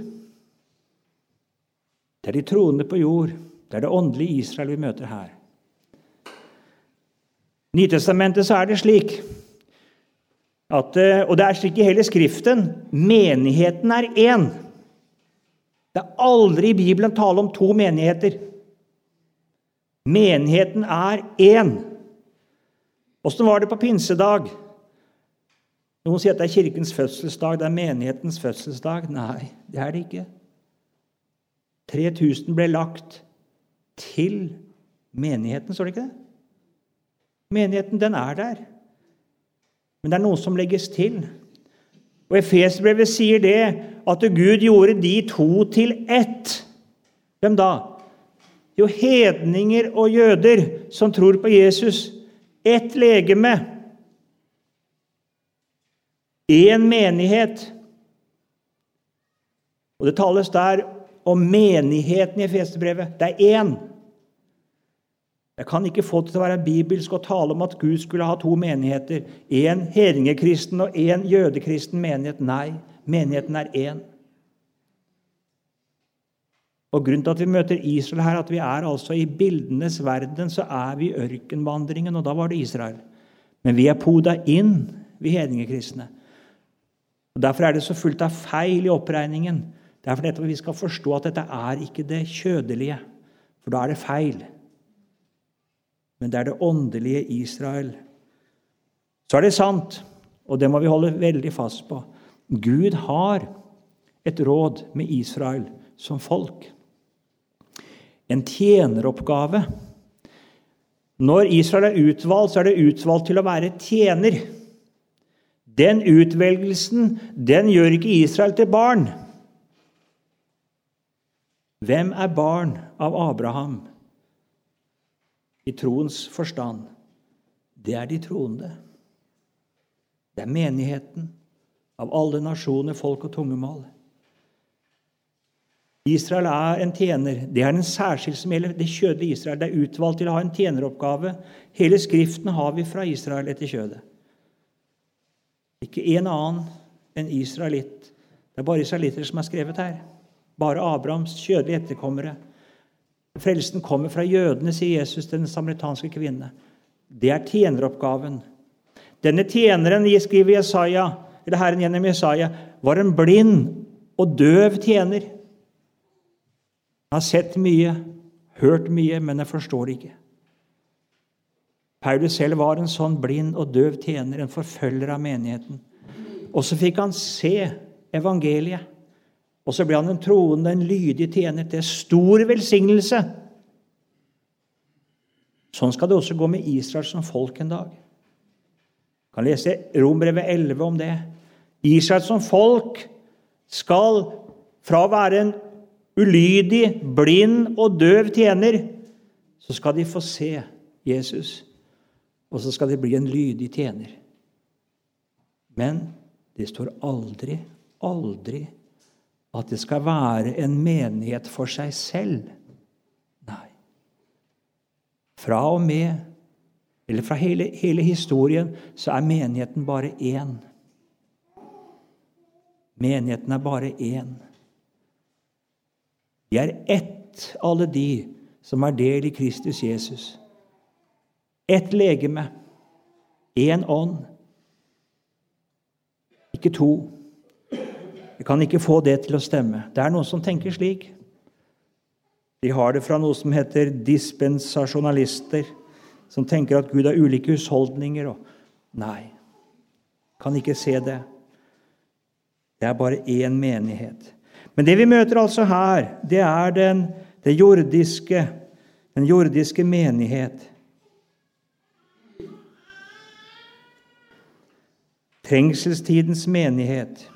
Speaker 1: Det er de troende på jord. Det er det åndelige Israel vi møter her. I Nytestamentet så er det slik at, eh, og det er slik i hele Skriften menigheten er én. Det er aldri i Bibelen tale om to menigheter. Menigheten er én. Åssen var det på pinsedag? Noen sier at det er kirkens fødselsdag, det er menighetens fødselsdag. Nei, det er det ikke. 3000 ble lagt til menigheten, står det ikke det? Menigheten, den er der. Men det er noe som legges til. Og Efesbrevet sier det at Gud gjorde de to til ett. Hvem da? Jo, hedninger og jøder som tror på Jesus. Ett legeme. Én menighet. Og det tales der om menigheten i Festebrevet. Det er én. Jeg kan ikke få det til å være bibelsk å tale om at Gud skulle ha to menigheter. Én hedningekristen og én jødekristen menighet. Nei, menigheten er én. Og Grunnen til at vi møter Israel her, at vi er altså i bildenes verden, så er vi i ørkenvandringen, og da var det Israel. Men vi er poda inn, vi hedningekristne. Og Derfor er det så fullt av feil i oppregningen. Det er fordi vi skal forstå at dette er ikke det kjødelige, for da er det feil men det er det åndelige Israel. Så er det sant, og det må vi holde veldig fast på Gud har et råd med Israel som folk. En tjeneroppgave. Når Israel er utvalgt, så er det utvalgt til å være tjener. Den utvelgelsen den gjør ikke Israel til barn. Hvem er barn av Abraham? i troens forstand, det er de troende. Det er menigheten av alle nasjoner, folk og tungemål. Israel er en tjener. Det er en særskilt som gjelder det kjødelige Israel. Det er utvalgt til å ha en tjeneroppgave. Hele Skriften har vi fra Israel etter kjødet. Ikke en annen enn israelitt. Det er bare israelitter som er skrevet her. Bare Abrahams kjødelige etterkommere. Frelsen kommer fra jødene, sier Jesus til den samaritanske kvinne. Det er tjeneroppgaven. Denne tjeneren, skriver Jesaja, eller Herren gjennom Jesaja, var en blind og døv tjener. Han har sett mye, hørt mye, men jeg forstår det ikke. Paulus selv var en sånn blind og døv tjener, en forfølger av menigheten. Og så fikk han se evangeliet. Og så ble han en troende, en lydig tjener til stor velsignelse. Sånn skal det også gå med Israel som folk en dag. Kan lese Rombrevet 11 om det. Israel som folk skal fra å være en ulydig, blind og døv tjener, så skal de få se Jesus, og så skal de bli en lydig tjener. Men det står aldri, aldri at det skal være en menighet for seg selv. Nei. Fra og med, eller fra hele, hele historien, så er menigheten bare én. Menigheten er bare én. Vi er ett, alle de som er del i Kristus Jesus. Ett legeme, én ånd. Ikke to. Vi kan ikke få det til å stemme. Det er noen som tenker slik. De har det fra noe som heter dispensasjonalister, som tenker at Gud har ulike husholdninger. Og nei, kan ikke se det. Det er bare én menighet. Men det vi møter altså her, det er den, det jordiske, den jordiske menighet. Trengselstidens menighet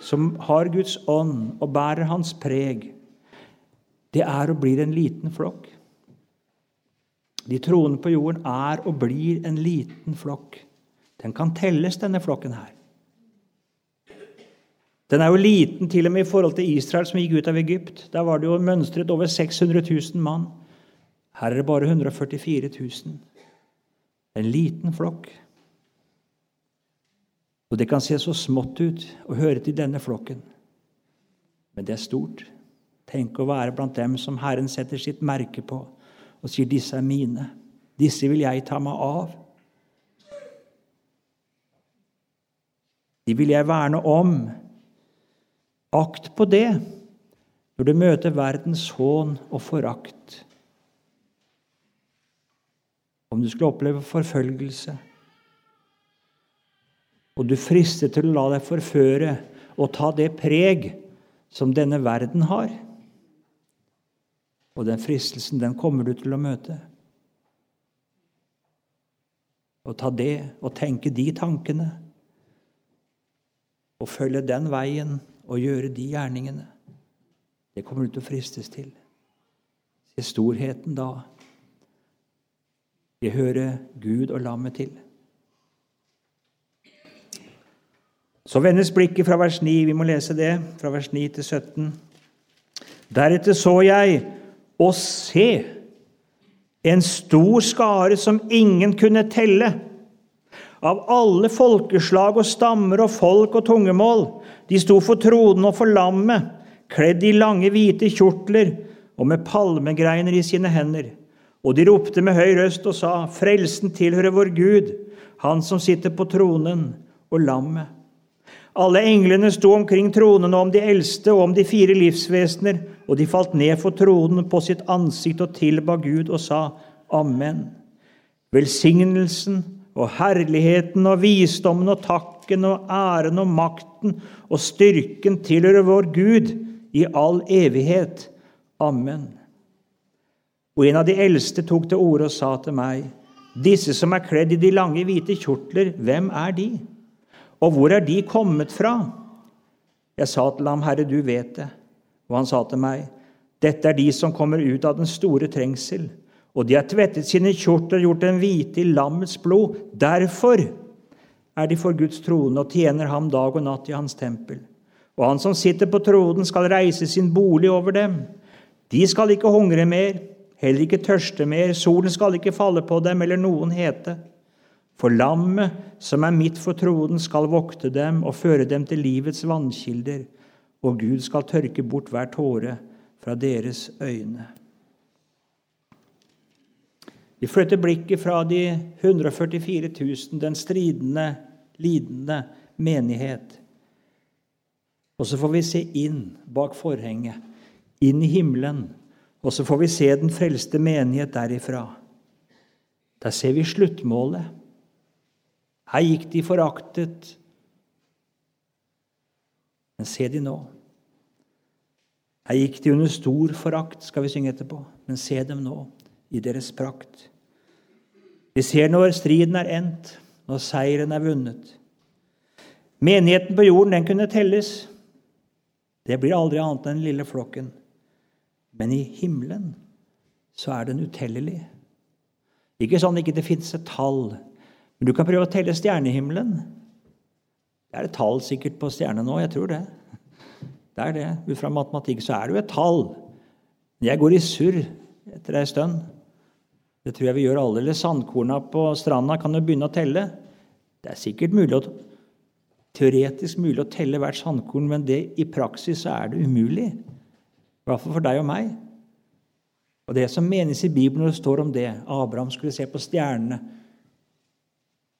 Speaker 1: som har Guds ånd og bærer hans preg, det er og blir en liten flokk. De troende på jorden er og blir en liten flokk. Den kan telles, denne flokken her. Den er jo liten til og med i forhold til Israel, som gikk ut av Egypt. Der var det jo mønstret over 600 000 mann. Her er det bare 144 000. En liten flokk. Og det kan se så smått ut å høre til denne flokken. Men det er stort. Tenk å være blant dem som Herren setter sitt merke på og sier 'disse er mine'. Disse vil jeg ta meg av. De vil jeg verne om. Akt på det når du møter verdens hån og forakt. Om du skulle oppleve forfølgelse, og du frister til å la deg forføre og ta det preg som denne verden har Og den fristelsen, den kommer du til å møte. Og ta det og tenke de tankene og følge den veien og gjøre de gjerningene. Det kommer du til å fristes til. Se storheten da. Det hører Gud og lammet til. Så vendes blikket fra vers 9. Vi må lese det, fra vers 9 til 17. Deretter så jeg, og se, en stor skare som ingen kunne telle av alle folkeslag og stammer og folk og tungemål. De sto for tronen og for lammet, kledd i lange, hvite kjortler og med palmegreiner i sine hender. Og de ropte med høy røst og sa, Frelsen tilhører vår Gud, Han som sitter på tronen, og lammet. Alle englene sto omkring tronen og om de eldste og om de fire livsvesener, og de falt ned for tronen på sitt ansikt og tilba Gud og sa, Amen. Velsignelsen og herligheten og visdommen og takken og æren og makten og styrken tilhører vår Gud i all evighet. Amen. Og en av de eldste tok til orde og sa til meg, disse som er kledd i de lange, hvite kjortler, hvem er de? Og hvor er de kommet fra? Jeg sa til ham, Herre, du vet det. Og han sa til meg, dette er de som kommer ut av den store trengsel og de har tvettet sine kjortler og gjort dem hvite i lammets blod. Derfor er de for Guds trone og tjener ham dag og natt i hans tempel. Og han som sitter på tronen, skal reise sin bolig over dem. De skal ikke hungre mer, heller ikke tørste mer. Solen skal ikke falle på dem eller noen hete. For lammet som er midt for tronen, skal vokte dem og føre dem til livets vannkilder, og Gud skal tørke bort hver tåre fra deres øyne. Vi flytter blikket fra de 144 000, den stridende, lidende menighet. Og så får vi se inn bak forhenget, inn i himmelen. Og så får vi se den frelste menighet derifra. Der ser vi sluttmålet. Her gikk de foraktet. Men se de nå. Her gikk de under stor forakt, skal vi synge etterpå. Men se dem nå i deres prakt. Vi ser når striden er endt, når seieren er vunnet. Menigheten på jorden den kunne telles. Det blir aldri annet enn den lille flokken. Men i himmelen så er den utellelig. Ikke sånn at det ikke fins et tall, men du kan prøve å telle stjernehimmelen. Det er et tall sikkert på stjerne nå, jeg tror det. Det er det. Ut fra matematikk så er det jo et tall. Jeg går i surr etter ei stund. Det tror jeg vi gjør alle. Eller sandkorna på stranda kan jo begynne å telle. Det er sikkert mulig å, teoretisk mulig å telle hvert sandkorn, men det, i praksis så er det umulig. I hvert fall for deg og meg. Og Det som menes i Bibelen når det står om det Abraham skulle se på stjernene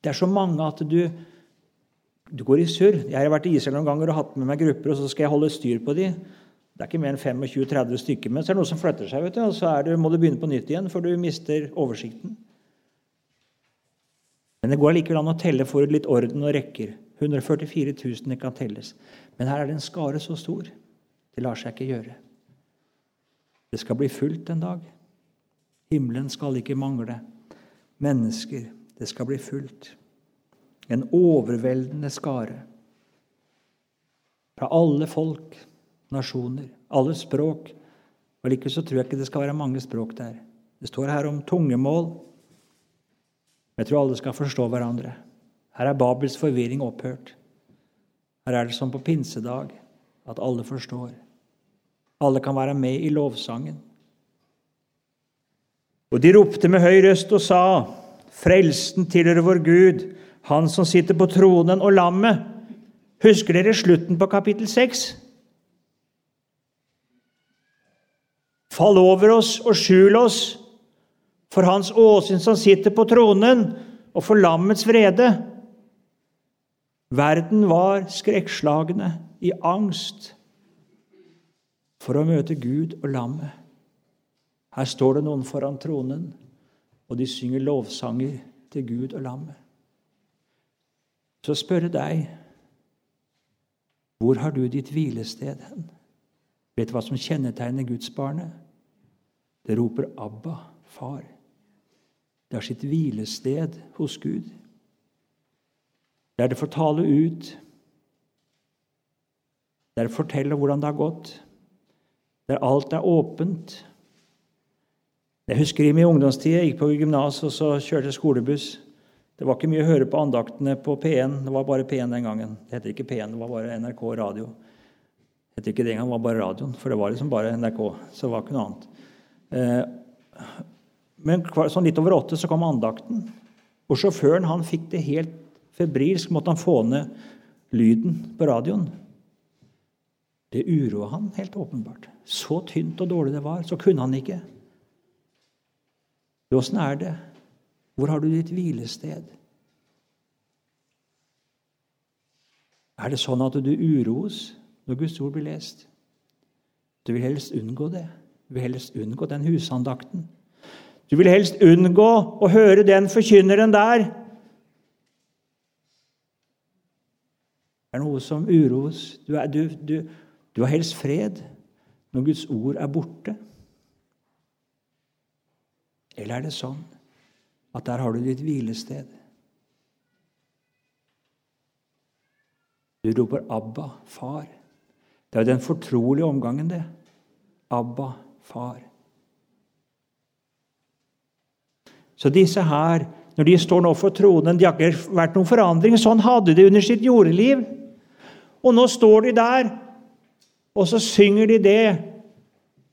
Speaker 1: Det er så mange at du, du går i surr. Jeg har vært i Israel noen ganger og hatt med meg grupper, og så skal jeg holde styr på de. Det er ikke mer enn 25-30 stykker. Men så er det noe som flytter seg, vet du, og så det, må du begynne på nytt igjen, for du mister oversikten. Men det går likevel an å telle for litt orden og rekker. 144 000 kan telles. Men her er det en skare så stor. Det lar seg ikke gjøre. Det skal bli fullt en dag. Himmelen skal ikke mangle mennesker. Det skal bli fullt. En overveldende skare fra alle folk nasjoner, alle språk. Og Likevel så tror jeg ikke det skal være mange språk der. Det står her om tungemål. Jeg tror alle skal forstå hverandre. Her er Babels forvirring opphørt. Her er det som på pinsedag, at alle forstår. Alle kan være med i lovsangen. Og de ropte med høy røst og sa, Frelsen tilhører vår Gud, Han som sitter på tronen og lammet. Husker dere slutten på kapittel 6? Fall over oss og skjul oss for Hans åsyn som sitter på tronen, og for lammets vrede. Verden var skrekkslagne, i angst, for å møte Gud og lammet. Her står det noen foran tronen, og de synger lovsanger til Gud og lammet. Så spørre deg hvor har du ditt hvilested hen? Vet du hva som kjennetegner gudsbarnet? Det roper 'Abba, far'. Det har sitt hvilested hos Gud. Der det får tale ut, der det forteller hvordan det har gått, der alt er åpent. Jeg husker i min ungdomstid jeg gikk på gymnas og så kjørte skolebuss. Det var ikke mye å høre på andaktene på P1. Det var bare P1 den gangen. Det heter ikke P1, det var bare NRK radio. Det heter ikke det engang, det var bare radioen. For det var liksom bare NRK. Så det var ikke noe annet. Eh, men sånn litt over åtte så kom andakten. Og sjåføren han fikk det helt febrilsk. Måtte han få ned lyden på radioen. Det uroa han helt åpenbart. Så tynt og dårlig det var, så kunne han ikke. Åssen er det? Hvor har du ditt hvilested? Er det sånn at du uroes når Guds ord blir lest? Du vil helst unngå det. Du vil helst unngå den husandakten. Du vil helst unngå å høre den forkynneren der. Det er noe som uroes. Du, er, du, du, du har helst fred når Guds ord er borte. Eller er det sånn at der har du ditt hvilested. Du roper 'Abba, far'. Det er jo den fortrolige omgangen, det. Abba, far. Så disse her, når de står nå for tronen De har ikke vært noen forandring. Sånn hadde de under sitt jordeliv. Og nå står de der, og så synger de det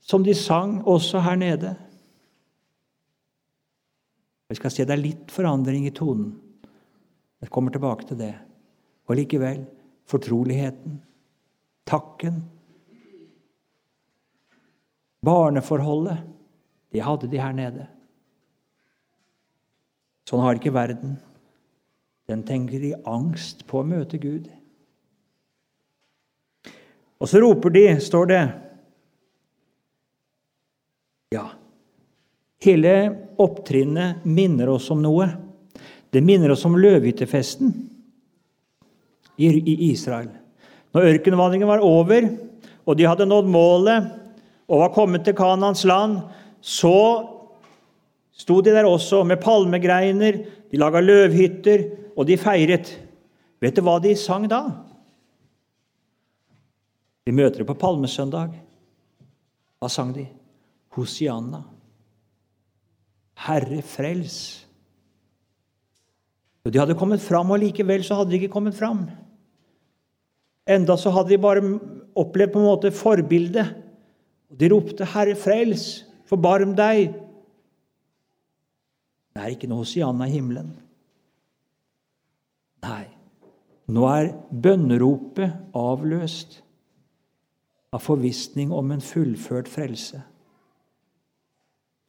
Speaker 1: som de sang også her nede. Vi skal se det er litt forandring i tonen. Jeg kommer tilbake til det. Og likevel fortroligheten, takken, barneforholdet De hadde de her nede. Sånn har ikke verden. Den tenker i angst på å møte Gud. Og så roper de, står det Ja, Hele opptrinnet minner oss om noe. Det minner oss om løvhyttefesten i Israel. Når ørkenvandringen var over, og de hadde nådd målet og var kommet til Kanans land, så sto de der også med palmegreiner, de laga løvhytter, og de feiret. Vet du hva de sang da? Vi møter det på palmesøndag. Hva sang de? Hosianna. Herre, frels. De hadde kommet fram, og likevel så hadde de ikke kommet fram. Enda så hadde de bare opplevd på en måte forbildet. De ropte, 'Herre, frels! Forbarm deg!' Det er ikke noe Hosianna i himmelen. Nei, nå er bønneropet avløst av forvissning om en fullført frelse.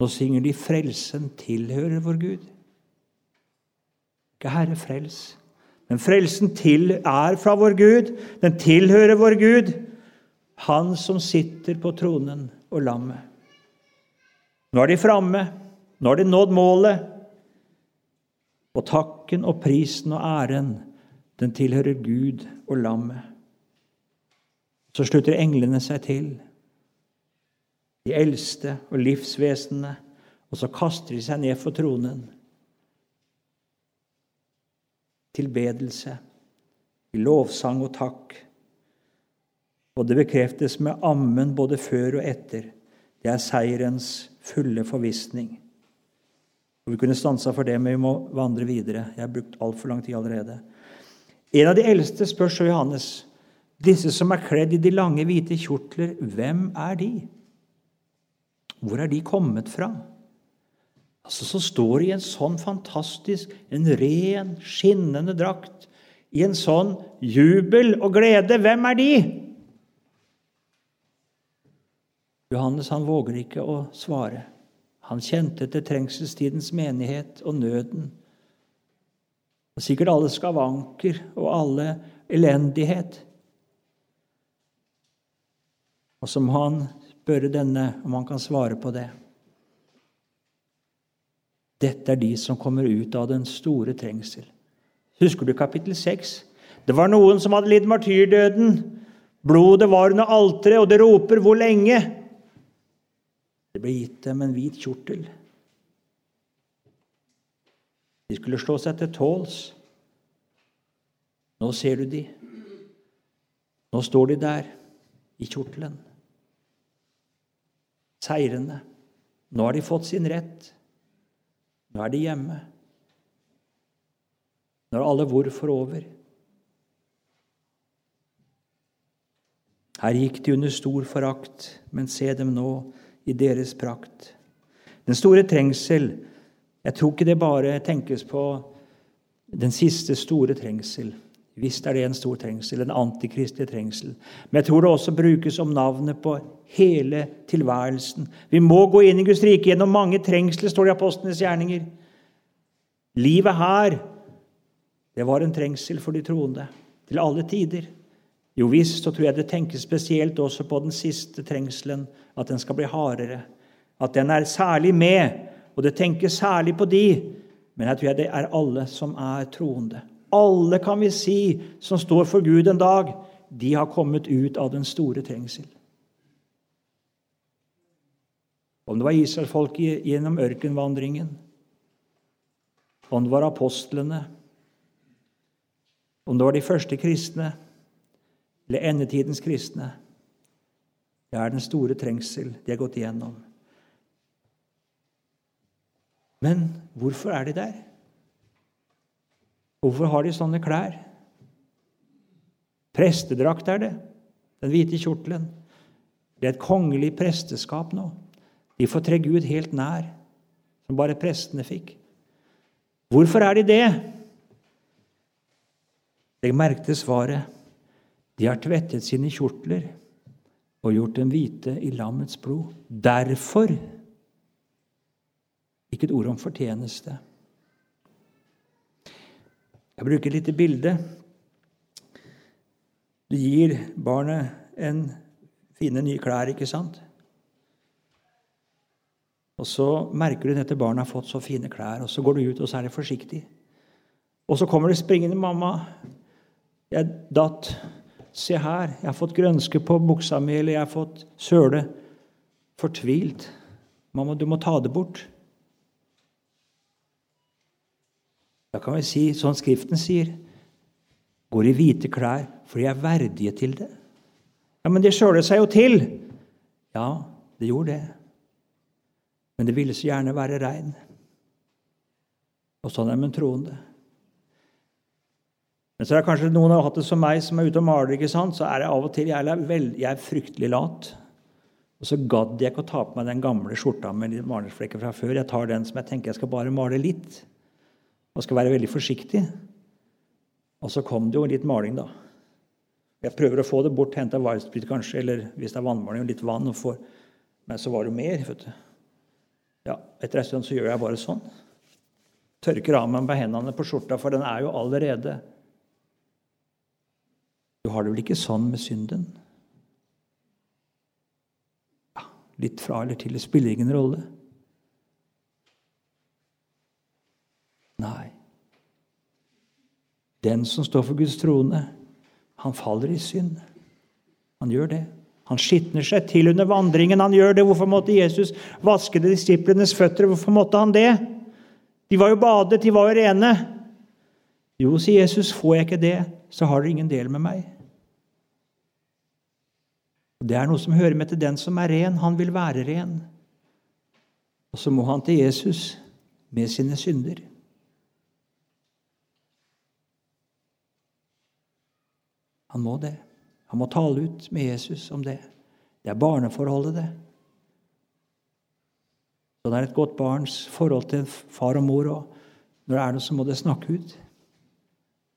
Speaker 1: Nå synger de 'Frelsen tilhører vår Gud'. Ikke 'Herre, frels'. Men frelsen til er fra vår Gud. Den tilhører vår Gud. Han som sitter på tronen og lammet. Nå er de framme. Nå har de nådd målet. Og takken og prisen og æren, den tilhører Gud og lammet. Så slutter englene seg til de eldste og livsvesenene, og så kaster de seg ned for tronen. Tilbedelse, i lovsang og takk. Og det bekreftes med ammen både før og etter. Det er seierens fulle forvissning. Og Vi kunne stansa for det, men vi må vandre videre. Jeg har brukt altfor lang tid allerede. En av de eldste spør så Johannes, disse som er kledd i de lange, hvite kjortler, hvem er de? Hvor er de kommet fra? Altså, Så står det i en sånn fantastisk, en ren, skinnende drakt, i en sånn jubel og glede. Hvem er de? Johannes han våger ikke å svare. Han kjente til trengselstidens menighet og nøden. Og sikkert alle skavanker og alle elendighet. Og som han spørre denne om han kan svare på det. Dette er de som kommer ut av den store trengsel. Husker du kapittel 6? Det var noen som hadde lidd martyrdøden. Blodet var under alteret, og det roper 'Hvor lenge?' Det ble gitt dem en hvit kjortel. De skulle slå seg til tåls. Nå ser du de. Nå står de der i kjortelen. Seirende. Nå har de fått sin rett. Nå er de hjemme. Nå er alle hvorfor over. Her gikk de under stor forakt, men se dem nå i deres prakt. Den store trengsel Jeg tror ikke det bare tenkes på den siste store trengsel. Visst er det en stor trengsel, en antikristelig trengsel. Men jeg tror det også brukes om navnet på hele tilværelsen. Vi må gå inn i Guds rike gjennom mange trengsler, står det i apostlenes gjerninger. Livet her, det var en trengsel for de troende. Til alle tider. Jo visst, så tror jeg det tenkes spesielt også på den siste trengselen, at den skal bli hardere. At den er særlig med, og det tenkes særlig på de. Men jeg tror det er alle som er troende. Alle, kan vi si, som står for Gud en dag, de har kommet ut av den store trengsel. Om det var israelsfolket gjennom ørkenvandringen, om det var apostlene, om det var de første kristne eller endetidens kristne. Det er den store trengsel de har gått igjennom. Men hvorfor er de der? Hvorfor har de sånne klær? Prestedrakt er det, den hvite kjortelen. Det er et kongelig presteskap nå. De får tre Gud helt nær, som bare prestene fikk. Hvorfor er de det? Legg merke svaret. De har tvettet sine kjortler og gjort dem hvite i lammets blod. Derfor Ikke et ord om fortjeneste. Jeg bruker et lite bilde. Du gir barnet en fine, nye klær, ikke sant? Og så merker du at barnet har fått så fine klær, og så går du ut, og så er det forsiktig. Og så kommer det springende mamma. Jeg datt Se her, jeg har fått grønske på buksa mi, eller jeg har fått søle. Fortvilt. Mamma, du må ta det bort. Da kan vi si, sånn Skriften sier, går i hvite klær, for de er verdige til det. Ja, men det søler seg jo til! Ja, det gjorde det. Men det ville så gjerne være rein. Og sånn er det med troende. Men så er det kanskje noen har hatt det som meg, som er ute og maler. ikke sant? Så er det av og til jeg er, vel, jeg er fryktelig lat. Og så gadd jeg ikke å ta på meg den gamle skjorta med litt malerflekker fra før. Jeg tar den som jeg tenker jeg skal bare male litt, og skal være veldig forsiktig. Og så kom det jo litt maling, da. Jeg prøver å få det bort, hente Wildsprit kanskje, eller hvis det er vannmaling, litt vann. Men så var det jo mer. vet du. Ja, Etter en stund så gjør jeg bare sånn. Tørker av meg med hendene på skjorta, for den er jo allerede du har det vel ikke sånn med synden? Ja, litt fra eller til, det spiller ingen rolle. Nei. Den som står for Guds trone, han faller i synd. Han gjør det. Han skitner seg til under vandringen. Han gjør det. Hvorfor måtte Jesus vaske disiplenes føtter? Hvorfor måtte han det? De var jo badet, de var jo rene. Jo, sier Jesus, får jeg ikke det, så har dere ingen del med meg. Det er noe som hører med til den som er ren. Han vil være ren. Og så må han til Jesus med sine synder. Han må det. Han må tale ut med Jesus om det. Det er barneforholdet, det. Sånn er et godt barns forhold til far og mor. og Når det er noe, så må det snakke ut.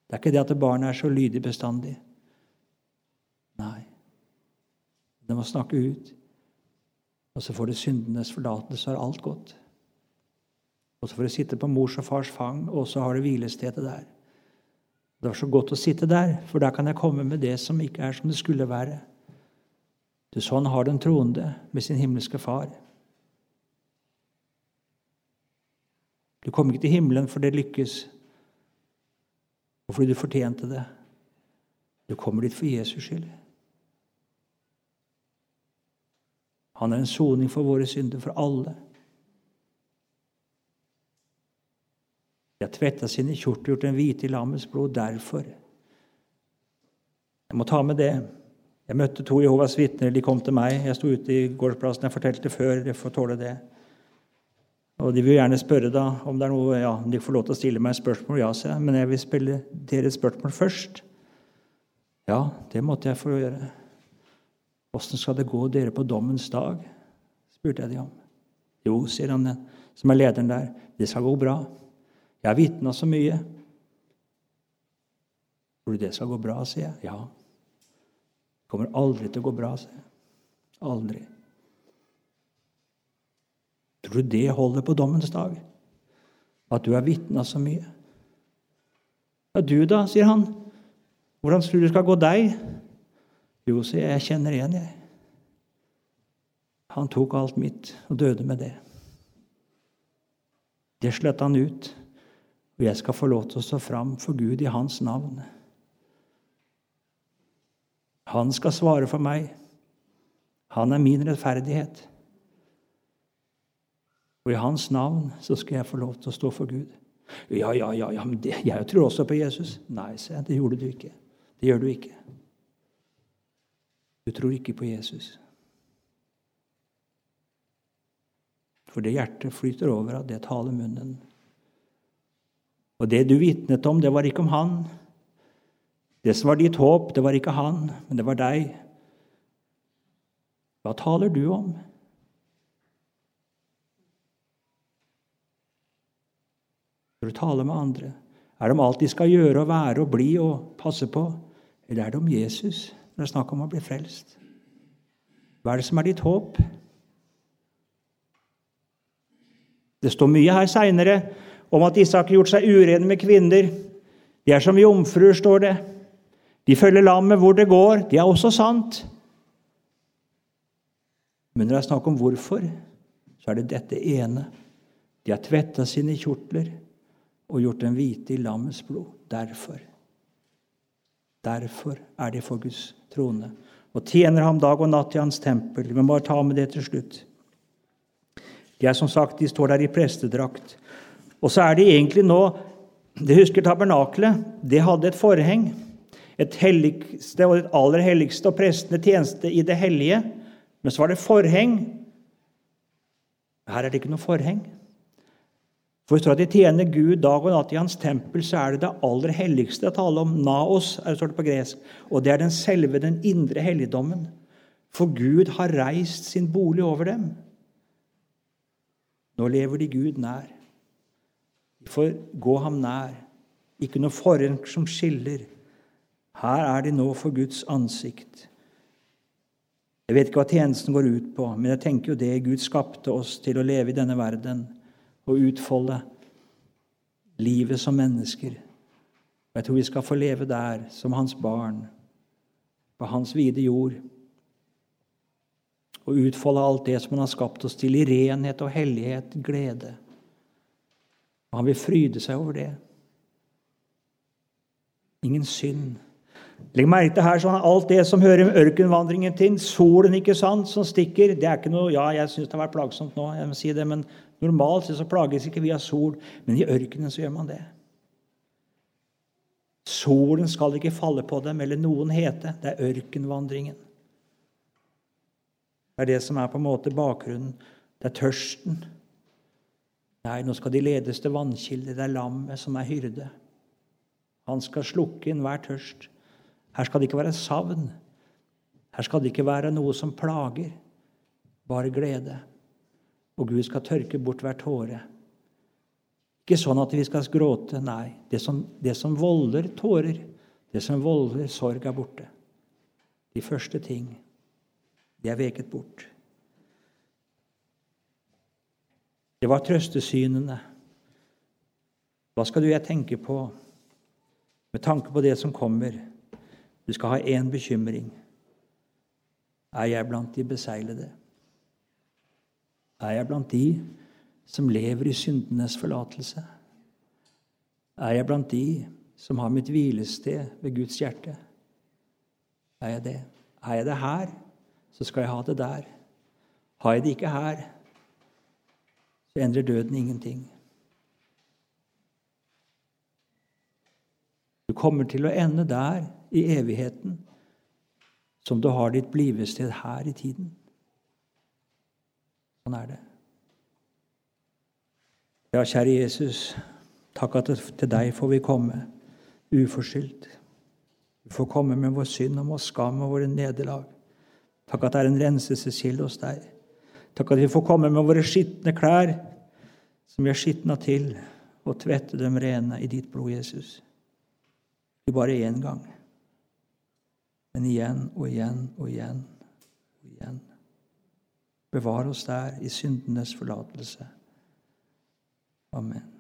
Speaker 1: Det er ikke det at barnet er så lydig bestandig. Nei. Det må snakke ut. Og så får det syndenes forlatelse, så er alt godt. Og så får det sitte på mors og fars fang, og så har det hvilestedet der. Det var så godt å sitte der, for da kan jeg komme med det som ikke er som det skulle være. Du, sånn har den troende med sin himmelske far. Du kommer ikke til himmelen for det lykkes, og fordi du fortjente det. Du kommer dit for Jesus skyld. Han er en soning for våre synder, for alle. De har tvetta sine kjortler, gjort en hvite i lammets blod. Derfor. Jeg må ta med det. Jeg møtte to Jehovas vitner. De kom til meg. Jeg sto ute i gårdsplassen. Jeg fortalte før. Jeg får tåle det. Og De vil gjerne spørre da om det er noe, ja, de får lov til å stille meg spørsmål. Ja, sier jeg. Men jeg vil spille deres spørsmål først. Ja, det måtte jeg få gjøre. Åssen skal det gå dere på dommens dag? spurte jeg de om. Jo, sier han som er lederen der, det skal gå bra. Jeg har vitna så mye. Tror du det skal gå bra, sier jeg. Ja. Det kommer aldri til å gå bra, sier jeg. Aldri. Tror du det holder på dommens dag? At du har vitna så mye? Ja, du da, sier han. Hvordan tror du det skal gå deg? Jo, sier jeg, jeg kjenner igjen, jeg. Han tok alt mitt og døde med det. Det slett han ut, og jeg skal få lov til å stå fram for Gud i hans navn. Han skal svare for meg. Han er min rettferdighet. Og i hans navn så skal jeg få lov til å stå for Gud. Ja, ja, ja, ja men det, jeg tror også på Jesus. Nei, se, det gjorde du ikke. Det gjør du ikke. Du tror ikke på Jesus. For det hjertet flyter over av det taler munnen. Og det du vitnet om, det var ikke om han. Det som var ditt håp, det var ikke han, men det var deg. Hva taler du om? Når du taler med andre, er det om alt de skal gjøre og være og bli og passe på, eller er det om Jesus? når det er snakk om å bli frelst? Hva er det som er ditt håp? Det står mye her seinere om at disse har gjort seg urene med kvinner. De er som jomfruer, står det. De følger lammet hvor det går. Det er også sant. Men når det er snakk om hvorfor, så er det dette ene. De har tvetta sine kjortler og gjort dem hvite i lammets blod. Derfor. Derfor er de for Guds trone og tjener ham dag og natt i hans tempel. Vi må bare ta med det til slutt. De er som sagt, de står der i prestedrakt. Og så er det egentlig nå Det husker tabernakelet. Det hadde et forheng. Et helligste og det aller helligste og prestene tjeneste i det hellige. Men så var det forheng. Her er det ikke noe forheng. For at de tjener Gud dag og natt i hans tempel, så er det det aller helligste å tale om. Naos, er står det på gresk. Og det er den selve, den indre helligdommen. For Gud har reist sin bolig over dem. Nå lever de Gud nær. Får gå ham nær. Ikke noe forheng som skiller. Her er de nå for Guds ansikt. Jeg vet ikke hva tjenesten går ut på, men jeg tenker jo det Gud skapte oss til å leve i denne verden og utfolde livet som mennesker. Og Jeg tror vi skal få leve der som hans barn, på hans vide jord. Og utfolde alt det som han har skapt oss til, i renhet og hellighet, glede. Og han vil fryde seg over det. Ingen synd. Legg merke til her sånn, alt det som hører ørkenvandringen til. Solen ikke sant, som stikker. Det er ikke noe, Ja, jeg syns det har vært plagsomt nå, jeg må si det, men Normalt så plages ikke vi av sol, men i ørkenen så gjør man det. Solen skal ikke falle på dem eller noen hete. Det er ørkenvandringen. Det er det som er på en måte bakgrunnen. Det er tørsten. Nei, nå skal de ledes til vannkilder. Det er lammet som er hyrde. Han skal slukke enhver tørst. Her skal det ikke være savn. Her skal det ikke være noe som plager, bare glede og Gud skal tørke bort hver tåre. Ikke sånn at vi skal gråte, nei. Det som, det som volder tårer, det som volder sorg, er borte. De første ting, de er veket bort. Det var trøstesynene. Hva skal du jeg tenke på med tanke på det som kommer? Du skal ha én bekymring. Er jeg blant de beseglede? Er jeg blant de som lever i syndenes forlatelse? Er jeg blant de som har mitt hvilested ved Guds hjerte? Er jeg det? Er jeg det her, så skal jeg ha det der. Har jeg det ikke her, så endrer døden ingenting. Du kommer til å ende der i evigheten som du har ditt blivested her i tiden. Sånn er det. Ja, kjære Jesus, takk at til deg får vi komme uforskyldt. Vi får komme med vår synd og vår skam og våre nederlag. Takk at det er en renselseskilde hos deg. Takk at vi får komme med våre skitne klær, som vi har skitna til, og tvette dem rene i ditt blod, Jesus. Ikke bare én gang, men igjen og igjen og igjen og igjen. Bevar oss der i syndenes forlatelse. Amen.